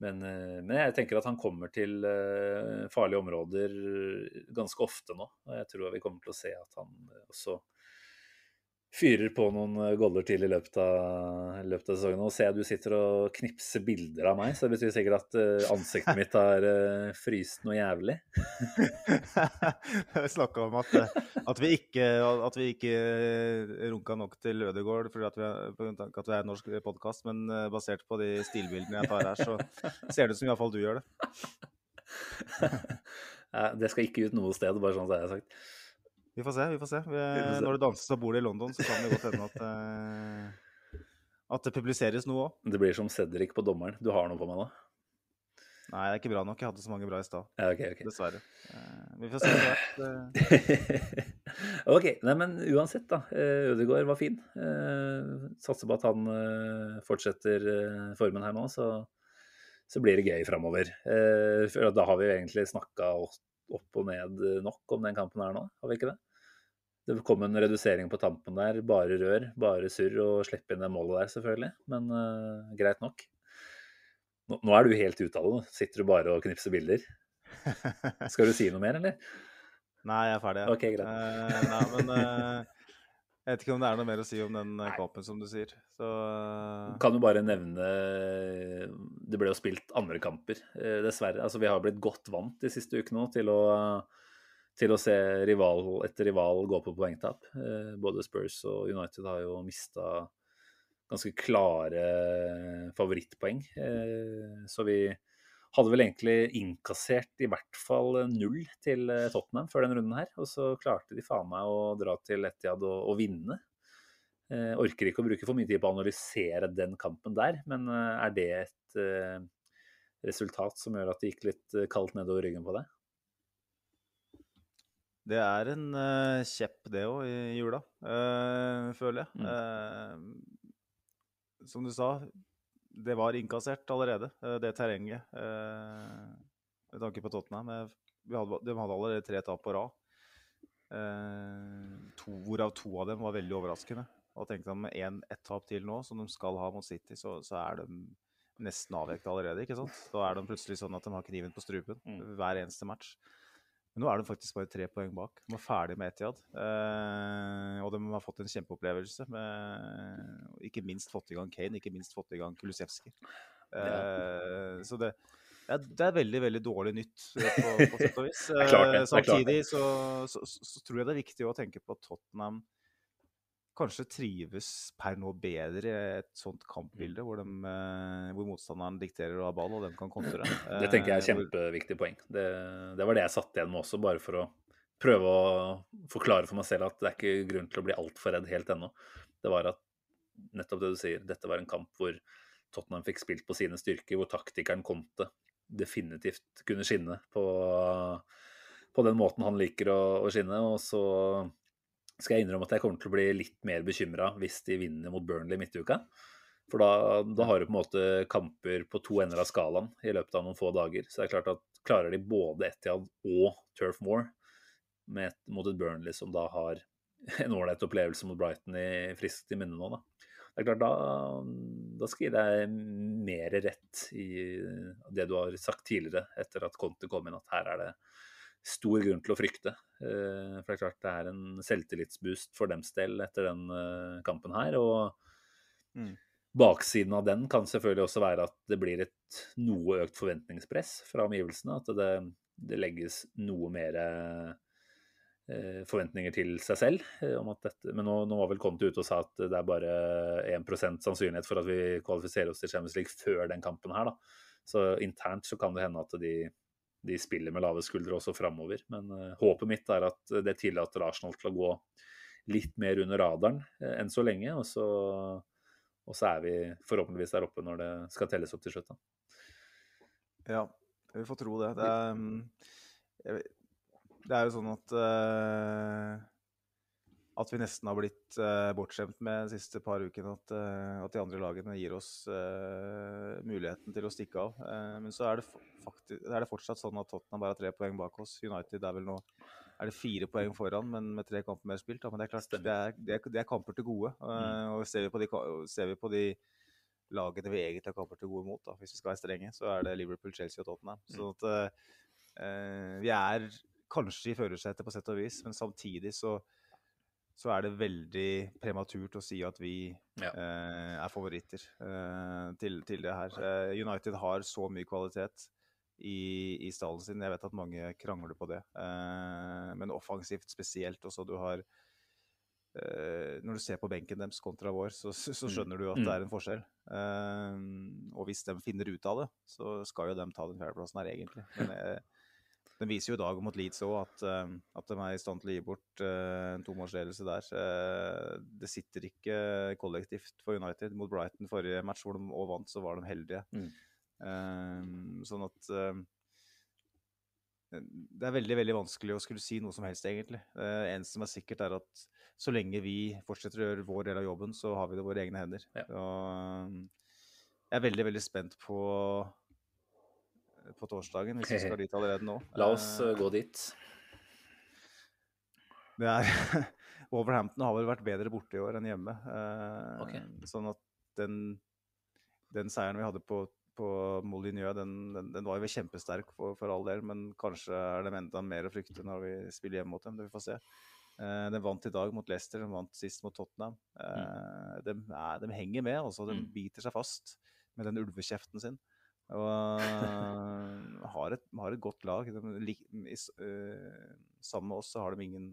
Men, eh, men, jeg tenker at han kommer til eh, farlige områder ganske ofte nå. Og jeg tror vi kommer til å se at han også fyrer på noen eh, goller til i løpet av, løpet av sesongen. Nå ser jeg du sitter og knipser bilder av meg, så det betyr sikkert at uh, ansiktet mitt har uh, fryst noe jævlig. Vi snakka om at, at, vi ikke, at vi ikke runka nok til Ødegaard fordi at vi, at vi er en norsk podkast, men basert på de stilbildene jeg tar her, så ser det ut som iallfall du gjør det. det skal ikke ut noe sted, bare sånn som jeg har sagt. Vi får se. vi får se. Vi, vi. Når det danses og bor det i London, så kan det godt hende at, uh, at det publiseres noe òg. Det blir som Cedric på dommeren. Du har noe på meg nå? Nei, det er ikke bra nok. Jeg hadde så mange bra i stad. Ja, okay, okay. Dessverre. Uh, vi får se. Uh, ok. Nei, men uansett, da. Ødegaard var fin. Satser på at han fortsetter formen her nå, så, så blir det gøy framover. da har vi egentlig snakka opp og ned nok om den kampen her nå, har vi ikke det? Det kom en redusering på tampen der. Bare rør, bare surr og slippe inn det målet der, selvfølgelig. Men uh, greit nok. Nå, nå, er du helt ute av det. Sitter du bare og knipser bilder? Skal du si noe mer, eller? Nei, jeg er ferdig. Ja. Ok, greit. Uh, nei, men uh, jeg vet ikke om det er noe mer å si om den kampen, som du sier. Så Kan jo bare nevne Det ble jo spilt andre kamper, dessverre. Altså, vi har blitt godt vant de siste ukene nå til å til å se rival etter rival gå på poengtap. Eh, både Spurs og United har jo mista ganske klare favorittpoeng. Eh, så vi hadde vel egentlig innkassert i hvert fall null til eh, Tottenham før den runden her. Og så klarte de faen meg å dra til Etiad og, og vinne. Jeg orker ikke å bruke for mye tid på å analysere den kampen der, men er det et resultat som gjør at det gikk litt kaldt nedover ryggen på det? Det er en uh, kjepp, det òg, i jula, uh, føler jeg. Mm. Uh, som du sa, det var innkassert allerede, det terrenget. med tanke på Tottenham. Hadde, de hadde allerede tre tap på rad. To, hvorav to av dem var veldig overraskende. Og tenkte at med én ett tap til nå, som de skal ha mot City, så, så er de nesten avvekt allerede. ikke sant? Da er de plutselig sånn at de har kniven på strupen mm. hver eneste match. Men nå er de faktisk bare tre poeng bak. De var ferdig med Etiad. Eh, og de har fått en kjempeopplevelse. Med, ikke minst fått i gang Kane, ikke minst fått i gang Kulusevski. Eh, så det, det, er, det, er, veldig veldig dårlig nytt eh, på, på sett og vis. Eh, samtidig så, så, så, så, tror jeg det er viktig å tenke på at Tottenham kanskje trives per nå bedre i et sånt kampbilde, hvor, de, eh, hvor motstanderen dikterer å ha ball, og de kan kontre. Det tenker jeg er eh, kjempeviktig poeng. Det, det, var det jeg satt igjen med også, bare for å prøve å forklare for meg selv at det er ikke grunn til å bli altfor redd helt ennå. Det var at nettopp det du sier, dette var en kamp hvor Tottenham fikk spilt på sine styrker, hvor taktikeren Conte definitivt kunne skinne på, på den måten han liker å, å skinne. Og så skal jeg innrømme at jeg kommer til å bli litt mer bekymra hvis de vinner mot Burnley midtuka. For da, da, har du på en måte kamper på to ender av skalaen i løpet av noen få dager. Så det er klart at klarer de både Etiad og Turf Moor mot et Burnley som da har en ålreit opplevelse mot Brighton i friskt i minne nå, da. Det er klart, da, da skal jeg gi deg mer rett i det du har sagt tidligere, etter at Conte kom inn, at her er det stor grunn til å frykte. Eh, for det er klart det er en selvtillitsboost for dems del etter den eh, kampen her. Og Mm. baksiden av den kan selvfølgelig også være at det blir et noe økt forventningspress fra omgivelsene. At det, det legges noe mer eh, forventninger til seg selv. om at dette, Men nå, nå var vel Conti ute og sa at det er bare 1% sannsynlighet for at vi kvalifiserer oss til Champions League før den kampen her. da. Så internt så kan det hende at de, de spiller med lave skuldre også framover. Men eh, håpet mitt er at det tillater Arsenal til å gå litt mer under radaren eh, enn så lenge. Og så, og så er vi forhåpentligvis der oppe når det skal telles opp til slutt. Ja, vi får tro det. Det er, mm, det er jo sånn at eh, At vi nesten har blitt uh, bortskjemt med de siste par ukene. At, uh, at de andre lagene gir oss uh, muligheten til å stikke av. Men så er det, faktisk, er det fortsatt sånn at Tottenham bare har tre poeng bak oss. United er vel nå er det fire poeng foran, men med tre kamper mer spilt. Da. Men det er klart, det er, det, er, det er kamper til gode. Mm. og ser vi på de, ser vi på de lagene vi egentlig har kamper til gode mot, da, hvis vi skal være strenge, så er det Liverpool, Chelsea og Tottenham. Så at, eh, eh, vi er kanskje i førersetet på sett og vis, men samtidig så, så er det veldig prematurt å si at vi Ja. eh, er favoritter eh, til, til det her. Eh, United har så mye kvalitet i, i stallen sin. Jeg vet at mange krangler på det, eh, men offensivt spesielt også. Du har eh, Når du ser på benken deres kontra vår, så, så Mm. skjønner du at Mm. det er en forskjell. Eh, og hvis de finner ut av det, så skal jo de ta den fjerdeplassen her, egentlig. Men den viser jo i dag mot Leeds òg at, eh, at de er i stand til å gi bort eh, en tomålsledelse der. Eh, det sitter ikke kollektivt for United. Mot Brighton forrige match, hvor de òg vant, så var de heldige. Mm. Sånn at det er veldig veldig vanskelig å skulle si noe som helst, egentlig. Det eneste som er sikkert, er at så lenge vi fortsetter å gjøre vår del av jobben, så har vi det i våre egne hender. Ja. Og jeg er veldig, veldig spent på, på torsdagen, hvis vi skal dit allerede nå. La oss Eh, eh, gå dit. Det er Wolverhampton har vel vært bedre borte i år enn hjemme. Eh, Ok. Sånn at den, den seieren vi hadde på, på Molyneux, den, den, den var jo kjempesterk for, for all del, men kanskje er det enda mer å frykte når vi spiller hjemme mot dem. Det vi får se. Eh, de vant i dag mot Leicester, de vant sist mot Tottenham. Eh, de, de henger med, altså. De Mm. biter seg fast med den ulvekjeften sin. Og har, et, har et godt lag. De, i eh, sammen med oss så har de ingen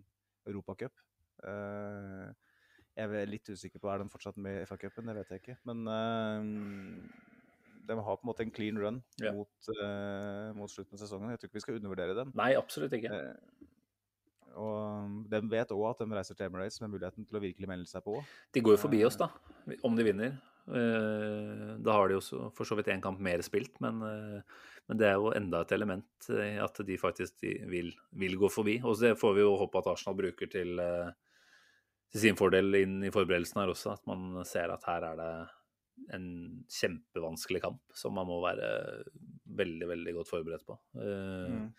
Europacup. Uh, jeg er litt usikker på er de fortsatt med i FA-cupen, det vet jeg ikke. Men uh, de har på en måte en clean run Ja. mot, mot slutten av sesongen. Jeg tror ikke vi skal undervurdere den. Nei, absolutt ikke. Og de vet òg at de reiser til Emirates med muligheten til å virkelig melde seg på. De går jo forbi oss, da, om de vinner. Eh, Da har de jo for så vidt én kamp mer spilt, men, eh, men det er jo enda et element i at de faktisk de vil, vil gå forbi. Og det får vi jo håpe at Arsenal bruker til, eh, til sin fordel inn i forberedelsen her også. At man ser at her er det en kjempevanskelig kamp som man må være veldig, veldig godt forberedt på. Eh, Mm.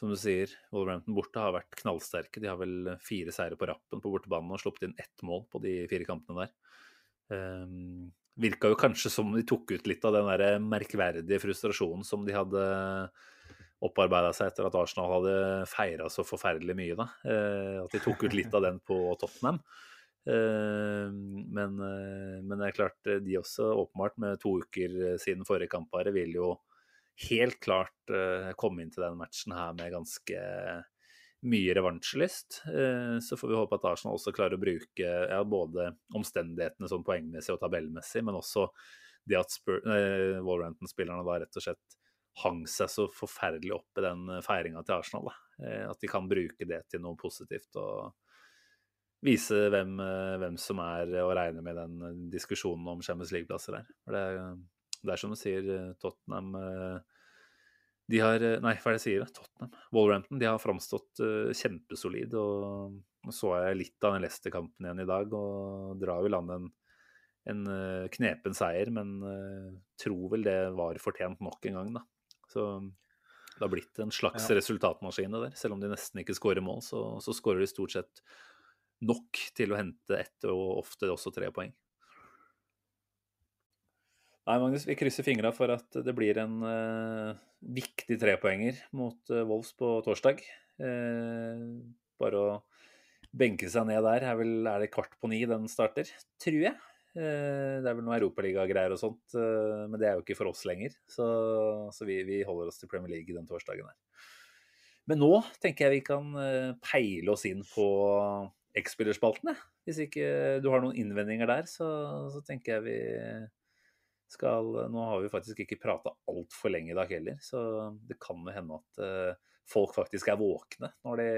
Som du sier, Wolverhampton borte har vært knallsterke. De har vel fire seire på rappen på bortebanen og sluppet inn ett mål på de fire kampene der. Um, virka jo kanskje som de tok ut litt av den der merkverdige frustrasjonen som de hadde opparbeida seg etter at Arsenal hadde feira så forferdelig mye. da. Eh, at de tok ut litt av den på Tottenham. Eh, men, eh, men det er klart, eh, de også åpenbart med to uker siden forrige kamp vil jo helt klart komme inn til den matchen her med ganske mye revansjelyst. Eh, så får vi håpe at Arsenal også klarer å bruke ja, både omstendighetene sånn poengmessig og tabellmessig, men også det at eh, Wolverhampton-spillerne da rett og slett hang seg så forferdelig opp i den feiringa til Arsenal. Eh, at de kan bruke det til noe positivt og vise hvem, eh, hvem som er å regne med den diskusjonen om Champions League-plasser der. For det, det er som du sier, eh, Tottenham eh, de har eh, Nei, hva er det jeg sier? Tottenham. Wolverhampton de har framstått uh, kjempesolid. Og nå så jeg litt av den Leicester-kampen igjen i dag, og drar vel an en, en uh, knepen seier, men uh, tror vel det var fortjent nok en gang, da. Så det har blitt en slags Ja. resultatmaskin der. Selv om de nesten ikke skårer mål, så, så skårer de stort sett nok til å hente ett og ofte også tre poeng. Nei, Magnus, vi krysser fingra for at det blir en uh, viktig trepoenger mot uh, Wolves på torsdag. Uh, bare å benke seg ned der. Er, vel, er det kvart på ni den starter, tror jeg. det er vel noe europaligagreier og sånt, men det er jo ikke for oss lenger. Så, så vi, vi, holder oss til Premier League den torsdagen her. Men nå tenker jeg vi kan peile oss inn på X-spillerspaltene. Hvis ikke du har noen innvendinger der, så, så tenker jeg vi skal Nå har vi faktisk ikke prata altfor lenge i dag heller, så det kan jo hende at uh, folk faktisk er våkne når de,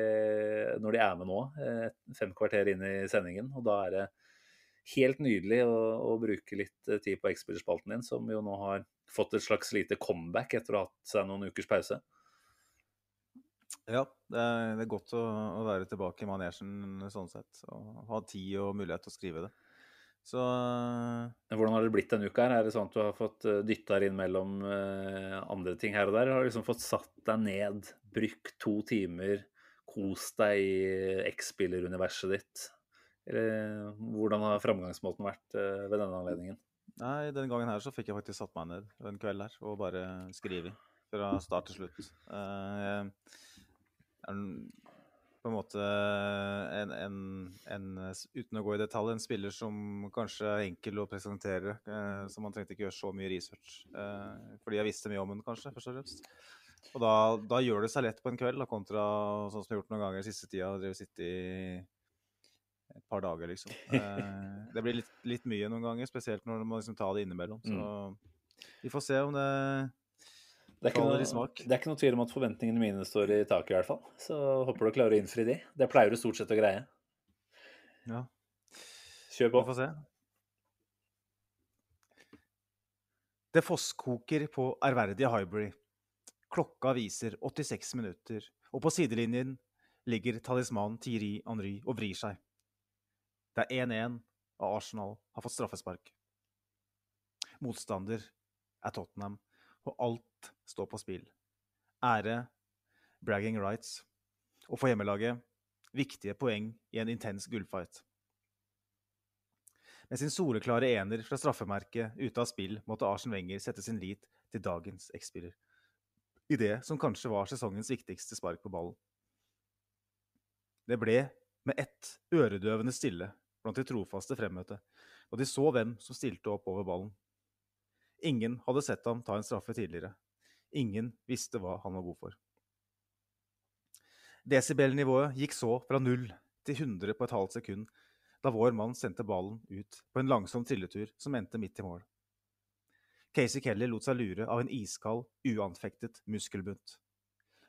når de er med nå, uh, fem kvarter inn i sendingen. Og da er det helt nydelig å, å bruke litt tid på X-spillerspalten din, som jo nå har fått et slags lite comeback etter å ha hatt seg noen ukers pause. Ja, det er, godt å, være tilbake i manesjen sånn sett. Og ha tid og mulighet til å skrive det. Så Hvordan har det blitt denne uka? her? Er det sånn at du har fått eh, dytta inn mellom uh, andre ting her og der? Har du liksom fått satt deg ned, brukt to timer, kost deg i X-spilleruniverset ditt? Eller hvordan har framgangsmåten vært ved denne anledningen? Nei, denne gangen her så fikk jeg faktisk satt meg ned en kveld her og bare skrevet fra start til slutt. Uh, jeg på en måte en, en, en, Uten å gå i detalj, en spiller som kanskje er enkel å presentere. Eh, så man trengte ikke gjøre så mye research. Eh, fordi jeg visste mye om den, kanskje, først og fremst. Og da, da, gjør det seg lett på en kveld, da, kontra sånn som jeg har gjort noen ganger i siste tida. Drevet sitte i et par dager, liksom. Eh, det blir litt, litt, mye noen ganger, spesielt når må liksom ta det innimellom. Så mm. vi får se om det det er, noe, det er, ikke noe, tvil om at forventningene mine står i taket, i hvert fall. Så håper du klarer å innfri de. Det pleier du stort sett å greie. Ja. Kjør på. Vi får se. Det fosskoker på ærverdige Hybrid. Klokka viser 86 minutter, og på sidelinjen ligger talismanen Thierry Henry og vrir seg. Det er 1-1, og Arsenal har fått straffespark. Motstander er Tottenham, og alt står på spill. Ære, bragging rights, og for hjemmelaget viktige poeng i en intens gullfight. Med sin soleklare ener fra straffemerket ute av spill måtte Arsen Wenger sette sin lit til dagens X-spiller. I det som kanskje var sesongens viktigste spark på ballen. Det ble med ett øredøvende stille blant de trofaste fremmøtte, og de så hvem som stilte opp over ballen. Ingen hadde sett ham ta en straffe tidligere. Ingen visste hva han var god for. Desibelnivået gikk så fra null til 100 på et halvt sekund da vår mann sendte ballen ut på en langsom trilletur som endte midt i mål. Casey Kelly lot seg lure av en iskald, uanfektet muskelbunt.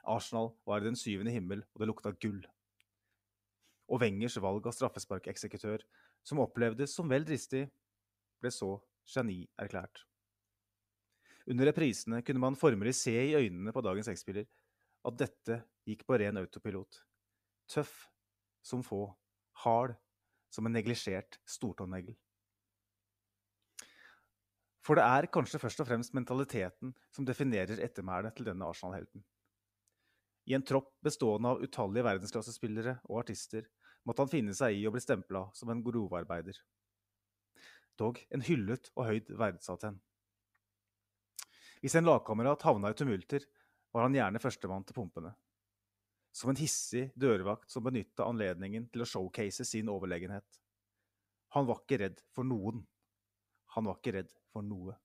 Arsenal var i den syvende himmel, og det lukta gull. Og Wengers valg av straffesparkeksekutør, som opplevdes som vel dristig, ble så genierklært. Under reprisene kunne man formelig se i øynene på dagens X-spiller at dette gikk på ren autopilot. Tøff som få, hard som en neglisjert stortånegl. For det er kanskje først og fremst mentaliteten som definerer ettermælet til denne Arsenal-helten. I en tropp bestående av utallige verdensklassespillere og artister måtte han finne seg i å bli stempla som en grovarbeider. Dog en hyllet og høyt verdsatt en. Hvis en lagkamerat havna i tumulter, var han gjerne førstemann til pumpene. Som en hissig dørvakt som benytta anledningen til å showcase sin overlegenhet. Han var ikke redd for noen. Han var ikke redd for noe.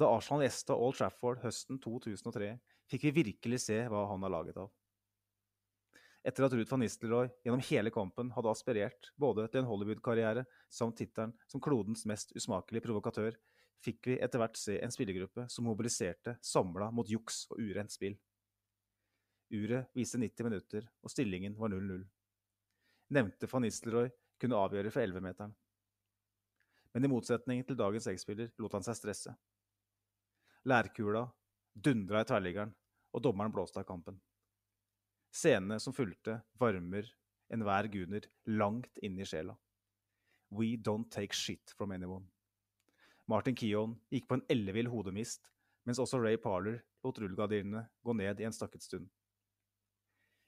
Da Arsenal gjesta Old Trafford høsten 2003, fikk vi virkelig se hva han er laget av. Etter at Ruud van Nistelrooy gjennom hele kampen hadde aspirert både til en Hollywood-karriere samt tittelen som klodens mest usmakelige provokatør, fikk vi etter hvert se en spillergruppe som mobiliserte samla mot juks og urent spill. Uret viste 90 minutter, og stillingen var 0-0. Nevnte van Nistelrooy kunne avgjøre for 11-meteren. Men i motsetning til dagens X-spiller lot han seg stresse. Lærkula dundra i tverrliggeren, og dommeren blåste av kampen. Scenene som fulgte, varmer enhver guner langt inn i sjela. We don't take shit from anyone. Martin Keown gikk på en ellevill hodemist, mens også Ray Parler lot rullegardinene gå ned i en stakket stund.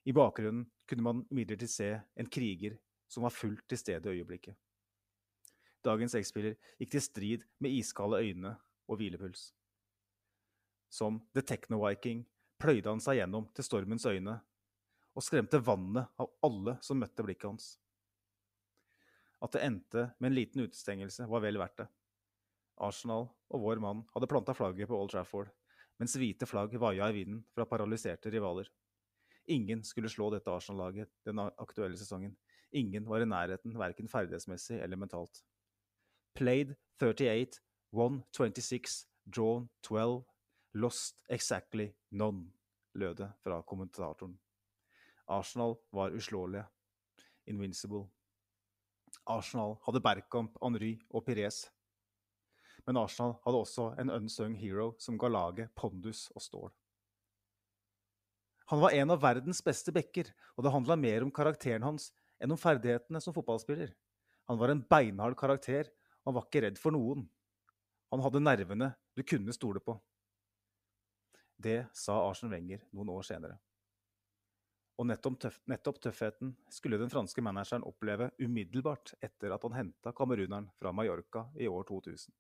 I bakgrunnen kunne man imidlertid se en kriger som var fullt til stede i øyeblikket. Dagens X-spiller gikk til strid med iskalde øyne og hvilepuls. Som The Techno-Viking pløyde han seg gjennom til stormens øyne og skremte vannet av alle som møtte blikket hans. At det endte med en liten utestengelse, var vel verdt det. Arsenal og vår mann hadde planta flagget på Old Trafford, mens hvite flagg vaia i vinden fra paralyserte rivaler. Ingen skulle slå dette Arsenal-laget den aktuelle sesongen. Ingen var i nærheten, verken ferdighetsmessig eller mentalt. Played 38, won 26, drawn 12, lost exactly none, lød det fra kommentatoren. Arsenal var uslåelige. Invincible. Arsenal hadde Bergkamp, Henry og Pires. Men Arsenal hadde også en unsung hero som ga laget pondus og stål. Han var en av verdens beste backer, og det handla mer om karakteren hans enn om ferdighetene som fotballspiller. Han var en beinhard karakter, og han var ikke redd for noen. Han hadde nervene du kunne stole på. Det sa Arsen Wenger noen år senere. Og nettopp, tøff, nettopp, tøffheten skulle den franske manageren oppleve umiddelbart etter at han henta kameruneren fra Mallorca i år 2000.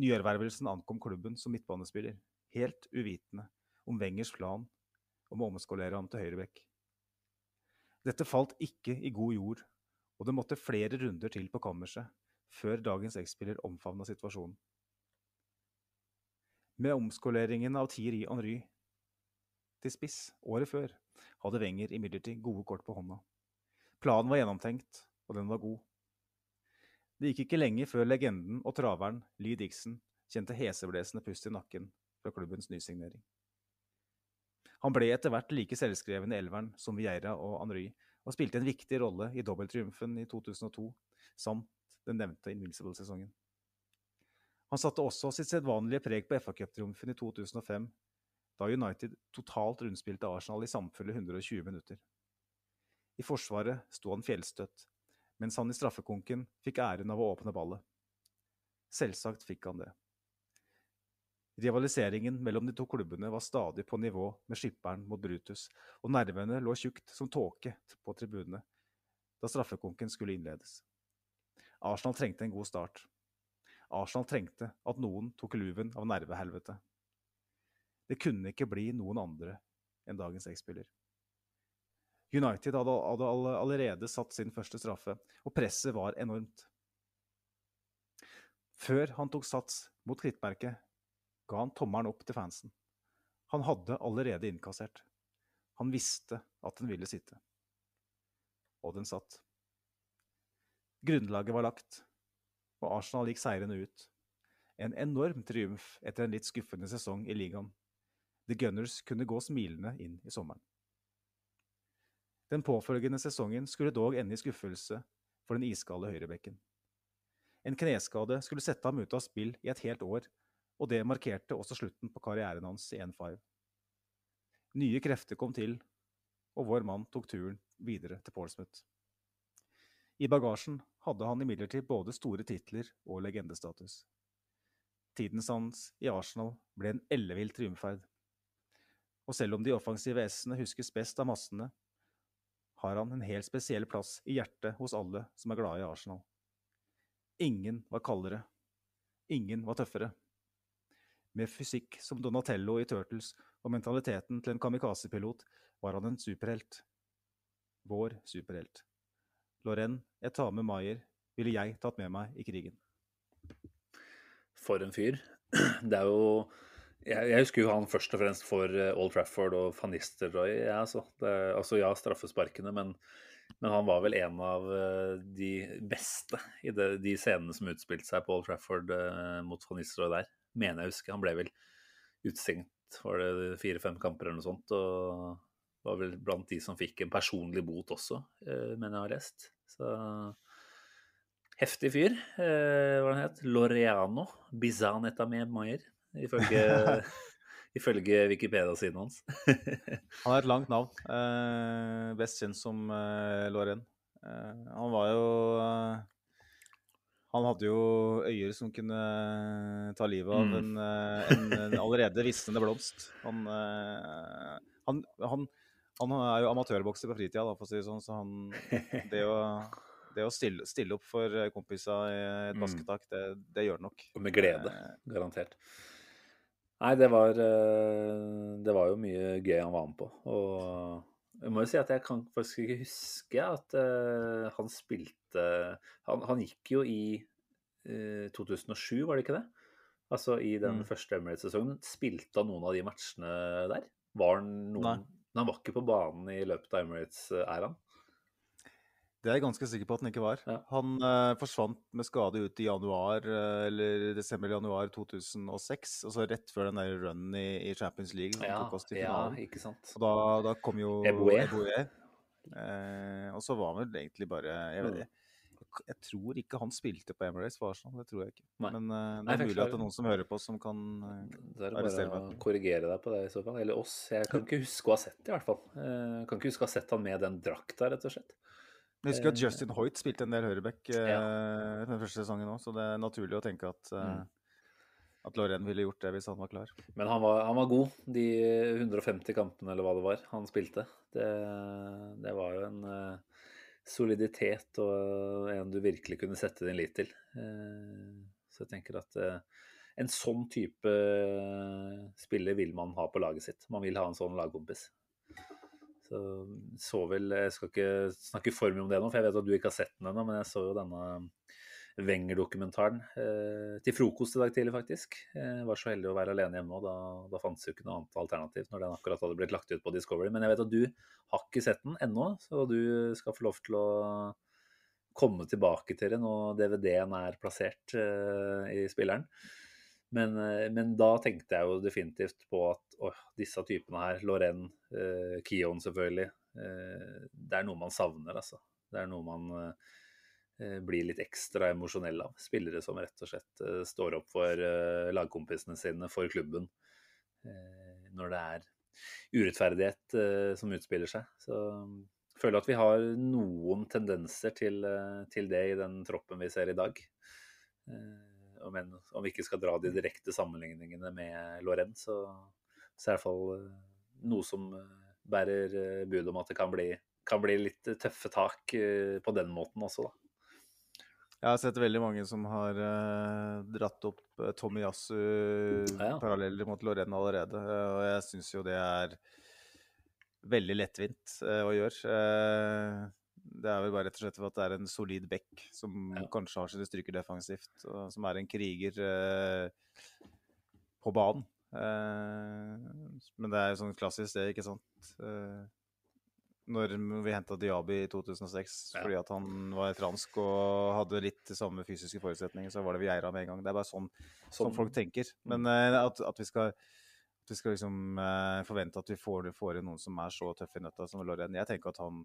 Nyervervelsen ankom klubben som midtbanespiller, helt uvitende om Wengers plan om å omskolere ham til høyrebekk. Dette falt ikke i god jord, og det måtte flere runder til på kammerset før dagens X-spiller omfavna situasjonen. Med omskoleringen av Thierry Henry til spiss året før hadde Wenger imidlertid gode kort på hånda. Planen var gjennomtenkt, og den var god. Det gikk ikke lenge før legenden og traveren Lee Dixon kjente heseblesende pust i nakken fra klubbens nysignering. Han ble etter hvert like selvskreven i elveren som Vieira og Henry, og spilte en viktig rolle i dobbelttriumfen i 2002 samt den nevnte Invincible-sesongen. Han satte også sitt sedvanlige preg på FA-cuptriumfen i 2005, da United totalt rundspilte Arsenal i samfulle 120 minutter. I forsvaret sto han fjellstøtt, mens han i straffekonken fikk æren av å åpne ballet. Selvsagt fikk han det. Rivaliseringen mellom de to klubbene var stadig på nivå med skipperen mot Brutus, og nervene lå tjukt som tåke på tribunene da straffekonken skulle innledes. Arsenal trengte en god start. Arsenal trengte at noen tok luven av nervehelvete. Det kunne ikke bli noen andre enn dagens X-spiller. United hadde, hadde allerede satt sin første straffe, og presset var enormt. Før han tok sats mot klittmerket, ga han tommelen opp til fansen. Han hadde allerede innkassert. Han visste at den ville sitte. Og den satt. Grunnlaget var lagt, og Arsenal gikk seirende ut. En enorm triumf etter en litt skuffende sesong i ligaen. The Gunners kunne gå smilende inn i sommeren. Den påfølgende sesongen skulle dog ende i skuffelse for den iskalde høyrebekken. En kneskade skulle sette ham ut av spill i et helt år, og det markerte også slutten på karrieren hans i N5. Nye krefter kom til, og vår mann tok turen videre til Portsmouth. I bagasjen hadde han imidlertid både store titler og legendestatus. Tiden hans i Arsenal ble en ellevill triumferd. Og selv om de offensive S-ene huskes best av massene, har han en helt spesiell plass i hjertet hos alle som er glade i Arsenal. Ingen var kaldere. Ingen var tøffere. Med fysikk som Donatello i Turtles og mentaliteten til en kamikaze-pilot var han en superhelt. Vår superhelt. Lorraine, jeg tar med Maier, ville jeg tatt med meg i krigen. For en fyr. Det er jo jeg, jeg, husker jo han først og fremst for eh, Old Trafford og Van Nistelrooy. Ja, altså. Altså ja, straffesparkene, men, men, han var vel en av eh, de beste i det, de scenene som utspilte seg på Old Trafford eh, mot Van Nistelrooy der. Mener jeg husker. Han ble vel utestengt det fire-fem kamper eller noe sånt. Og var vel blant de som fikk en personlig bot også, uh, mener jeg har lest. Så heftig fyr. Uh, hva han het Loreano Bizan med Maier ifølge, ifølge Wikipedia-siden hans. han har et langt navn. Eh, best kjent som eh, Lorraine. Eh, han var jo eh, Han hadde jo øyer som kunne ta livet av mm. en, eh, en, en, allerede visnende blomst. Han, eh, han, han, han, er jo amatørbokser på fritida, for å si det sånn, så han, det, å, det å stille, stille opp for eh, kompisa i et Mm. basketak, det, det gjør det nok. Og med glede, Eh, garantert. Nei, det var eh, Det var jo mye gøy han var med på. Og jeg må jo si at jeg kan faktisk ikke huske at eh, han spilte han, han gikk jo i eh, 2007, var det ikke det? Altså i den Mm. første Emirates-sesongen. Spilte han noen av de matchene der? Var han noen Nei. Han var ikke på banen i løpet av Emirates-æraen. Det er jeg ganske sikker på at han ikke var. Ja. Han uh, forsvant med skade ut i januar, uh, eller desember-januar 2006. Og så rett før den der runnen i, i Champions League som Ja, tok oss til ja, ikke sant. Og da, da kom jo Eboe. Eboe. Uh, og så var han vel egentlig bare jeg, vet, ikke. jeg, jeg tror ikke han spilte på Emirates for Arsenal, det tror jeg ikke. Nei. Men eh, det er Nei, mulig at det er noen som hører på som kan arrestere er det er bare å korrigere deg på det i så fall. Eller oss. Jeg kan ikke huske å ha sett det, i hvert fall. Jeg kan ikke huske å ha sett han med den drakta, rett og slett. Jeg husker at Eh, Justin Hoit spilte en del høyreback eh, den første sesongen òg, så det er naturlig å tenke at, eh, Mm. at Lorraine ville gjort det hvis han var klar. Men han var, han var god, de 150 kampene eller hva det var han spilte. Det, det var jo en soliditet og en du virkelig kunne sette din lit til. Så jeg tenker at en sånn type spiller vil man ha på laget sitt. Man vil ha en sånn lagkompis. Så så vel Jeg skal ikke snakke for mye om det nå, for jeg vet at du ikke har sett den ennå, men jeg så jo denne Wenger-dokumentaren eh, til frokost i dag tidlig, faktisk. Jeg var så heldig å være alene hjemme, og da, da fantes jo ikke noe annet alternativ når den akkurat hadde blitt lagt ut på Discovery. Men jeg vet at du har ikke sett den ennå, så du skal få lov til å komme tilbake til det når DVD-en er plassert eh, i spilleren. Men, eh, men da tenkte jeg jo definitivt på at å, disse typene her, Lorraine, eh, Kion selvfølgelig, eh, det er noe man savner, altså. Det er noe man eh, eh, blir litt ekstra emosjonell av. Spillere som rett og slett eh, står opp for eh, lagkompisene sine, for klubben, når det er urettferdighet som utspiller seg. Så jeg føler at vi har noen tendenser til, til det i den troppen vi ser i dag. Eh, og Men om vi ikke skal dra de direkte sammenligningene med Lorenz, så, så er det i hvert fall eh, noe som eh, bærer eh, bud om at det kan bli, kan bli litt tøffe tak på den måten også, da. Jeg har sett veldig mange som har eh, dratt opp uh, Tomiyasu Ja. paralleller mot Lorraine allerede, og jeg syns jo det er veldig lettvint å gjøre. Det er vel bare rett og slett for at det er en solid back som Ja. kanskje har sine styrker defensivt, og som er en kriger eh, på banen. Eh, men det er jo sånn klassisk det, ikke sant. Eh, når vi henta Diaby i 2006 Ja. fordi at han var fransk og hadde litt de samme fysiske forutsetninger, så var det Vieira med en gang. Det er bare sånn, sånn Sånn- folk tenker. Men eh, at, at vi skal at vi skal liksom eh, forvente at vi får, får inn noen som er så tøff i nøtta som Lorraine. Jeg tenker at han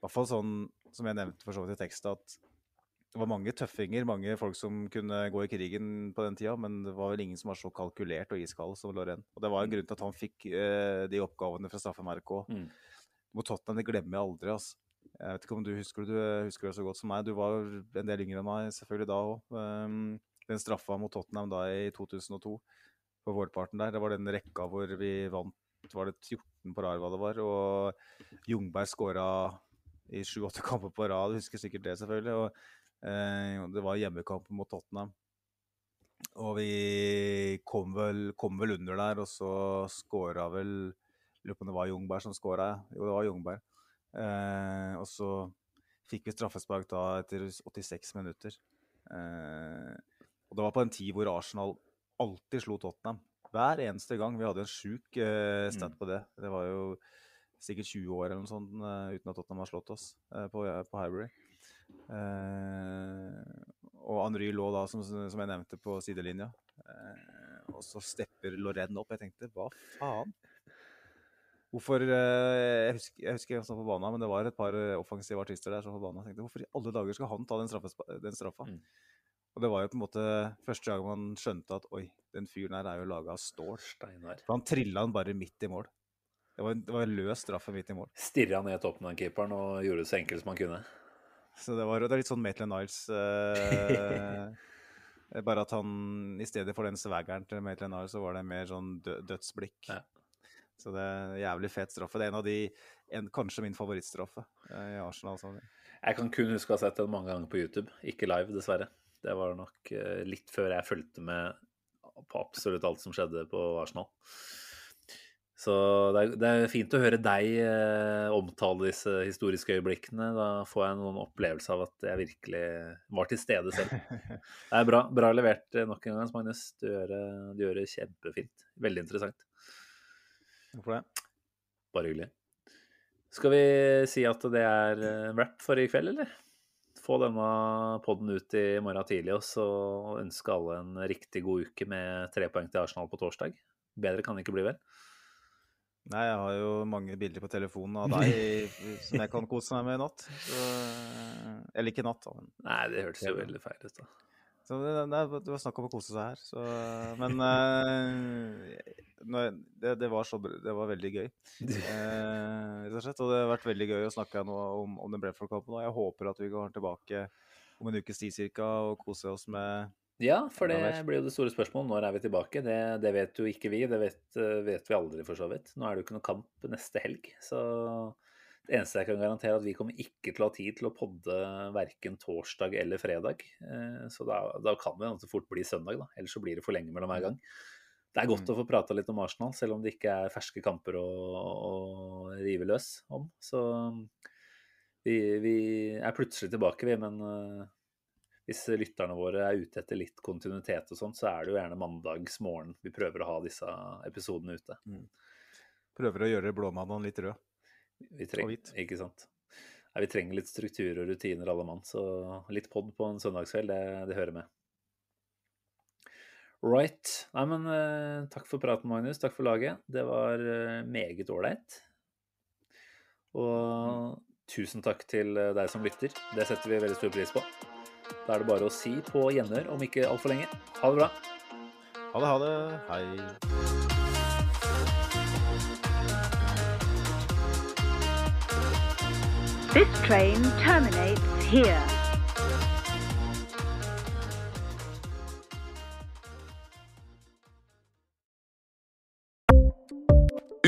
I hvert fall sånn som jeg nevnte for så vidt i teksten, at det var mange tøffinger, mange folk som kunne gå i krigen på den tida, men det var vel ingen som var så kalkulert og iskald som Lorraine. Og det var en grunn til at han fikk eh, de oppgavene fra straffemerket òg. Mm. Mot Tottenham, det glemmer jeg aldri. altså. Jeg vet ikke om du husker det, du husker det så godt som meg. Du var en del yngre enn meg selvfølgelig da òg. den straffa mot Tottenham da i 2002, på vårparten der, det var den rekka hvor vi vant var det 14 på rad, hva det var. Og Jungberg skåra i sju-åtte kamper på rad. Du husker sikkert det, selvfølgelig. Og eh, det var hjemmekamp mot Tottenham. Og vi kom vel, kom vel under der, og så skåra vel Lurer på om det var Jungberg som skåra. Jo, det var Jungberg. Eh, og så fikk vi straffespark da etter 86 minutter. Eh, og det var på en tid hvor Arsenal alltid slo Tottenham. Hver eneste gang. Vi hadde en sjuk eh, stat Mm. på det. Det var jo sikkert 20 år eller noe sånt eh, uten at Tottenham har slått oss eh, på, på Highbury. Eh, og Henry lå da, som, som jeg nevnte, på sidelinja. Eh, og så stepper Lorraine opp. Jeg tenkte, hva faen? Hvorfor eh, Jeg husker, jeg husker som på banen, men det var et par eh, offensive artister der som var på banen. Jeg tenkte, hvorfor i alle dager skal han ta den, straffespa- den straffa? Mm. Og det var jo på en måte første gang man skjønte at oi, den fyren her er jo laga av stål. Steinar. For han trilla den bare midt i mål. Det var, en- det var løs straffe midt i mål. Stirra ned Tottenham-keeperen og gjorde det så enkelt som han kunne. Så det var det litt sånn Maitland Niles. Eh, bare at han i stedet for den svageren til Maitland Niles, så var det mer sånn dø dødsblikk. Ja. Så det er jævlig fet straffe. Det er en av de en, Kanskje min favorittstraffe eh, i Arsenal. Sånn. Jeg kan kun huske å ha sett den mange ganger på YouTube, ikke live, dessverre. Det var nok eh, litt før jeg fulgte med på absolutt alt som skjedde på Arsenal. Så det er, det er fint å høre deg eh, omtale disse historiske øyeblikkene. Da får jeg noen opplevelse av at jeg virkelig var til stede selv. Det er bra, bra levert eh, nok en gang, Magnus. Du gjør, det, du gjør det kjempefint. Veldig interessant. Hvorfor det? Bare hyggelig. Skal vi si at det er en wrap for i kveld, eller? Få denne podden ut i morgen tidlig og så ønske alle en riktig god uke med tre poeng til Arsenal på torsdag. Bedre kan det ikke bli, vel? Nei, jeg har jo mange bilder på telefonen av deg som jeg kan kose meg med i natt. Så, eller ikke i natt, da. Men, Nei, det hørtes jo veldig feil ut, da. så det, det, det var snakk om å kose seg her. Så, men uh, det, det, var så, det var veldig gøy. Eh, rett og slett. Og det har vært veldig gøy å snakke nå om, om den Brentford-kampen. Og jeg håper at vi går tilbake om en ukes tid cirka og kose oss med Ja, for det blir jo det store spørsmålet. Når er vi tilbake? Det, det vet jo ikke vi. Det vet, vet vi aldri, for så vidt. Nå er det jo ikke noe kamp neste helg. Så det eneste jeg kan garantere, er at vi kommer ikke til å ha tid til å podde verken torsdag eller fredag. Eh, Så da, da kan det ganske fort bli søndag, da. Ellers så blir det for lenge mellom hver gang. Det er godt å få prata litt om Arsenal, selv om det ikke er ferske kamper å, å rive løs om. Så vi, vi er plutselig tilbake, vi. Men eh, hvis lytterne våre er ute etter litt kontinuitet og sånt, så er det jo gjerne mandagsmorgen vi prøver å ha disse episodene ute. Prøver å gjøre blåmandagen litt rød. Vi trenger, hvit. ikke sant? Nei, vi trenger litt struktur og rutiner alle mann, så litt pod på en søndagskveld, det, det hører med. Right. Nei, men uh, takk for praten, Magnus. Takk for laget. Det var uh, meget ålreit. Og tusen takk til eh, deg som lytter. Det setter vi veldig stor pris på. Da er det bare å si på gjenhør om ikke altfor lenge. Ha det bra. Ha det, ha det. Hei. This train terminates here.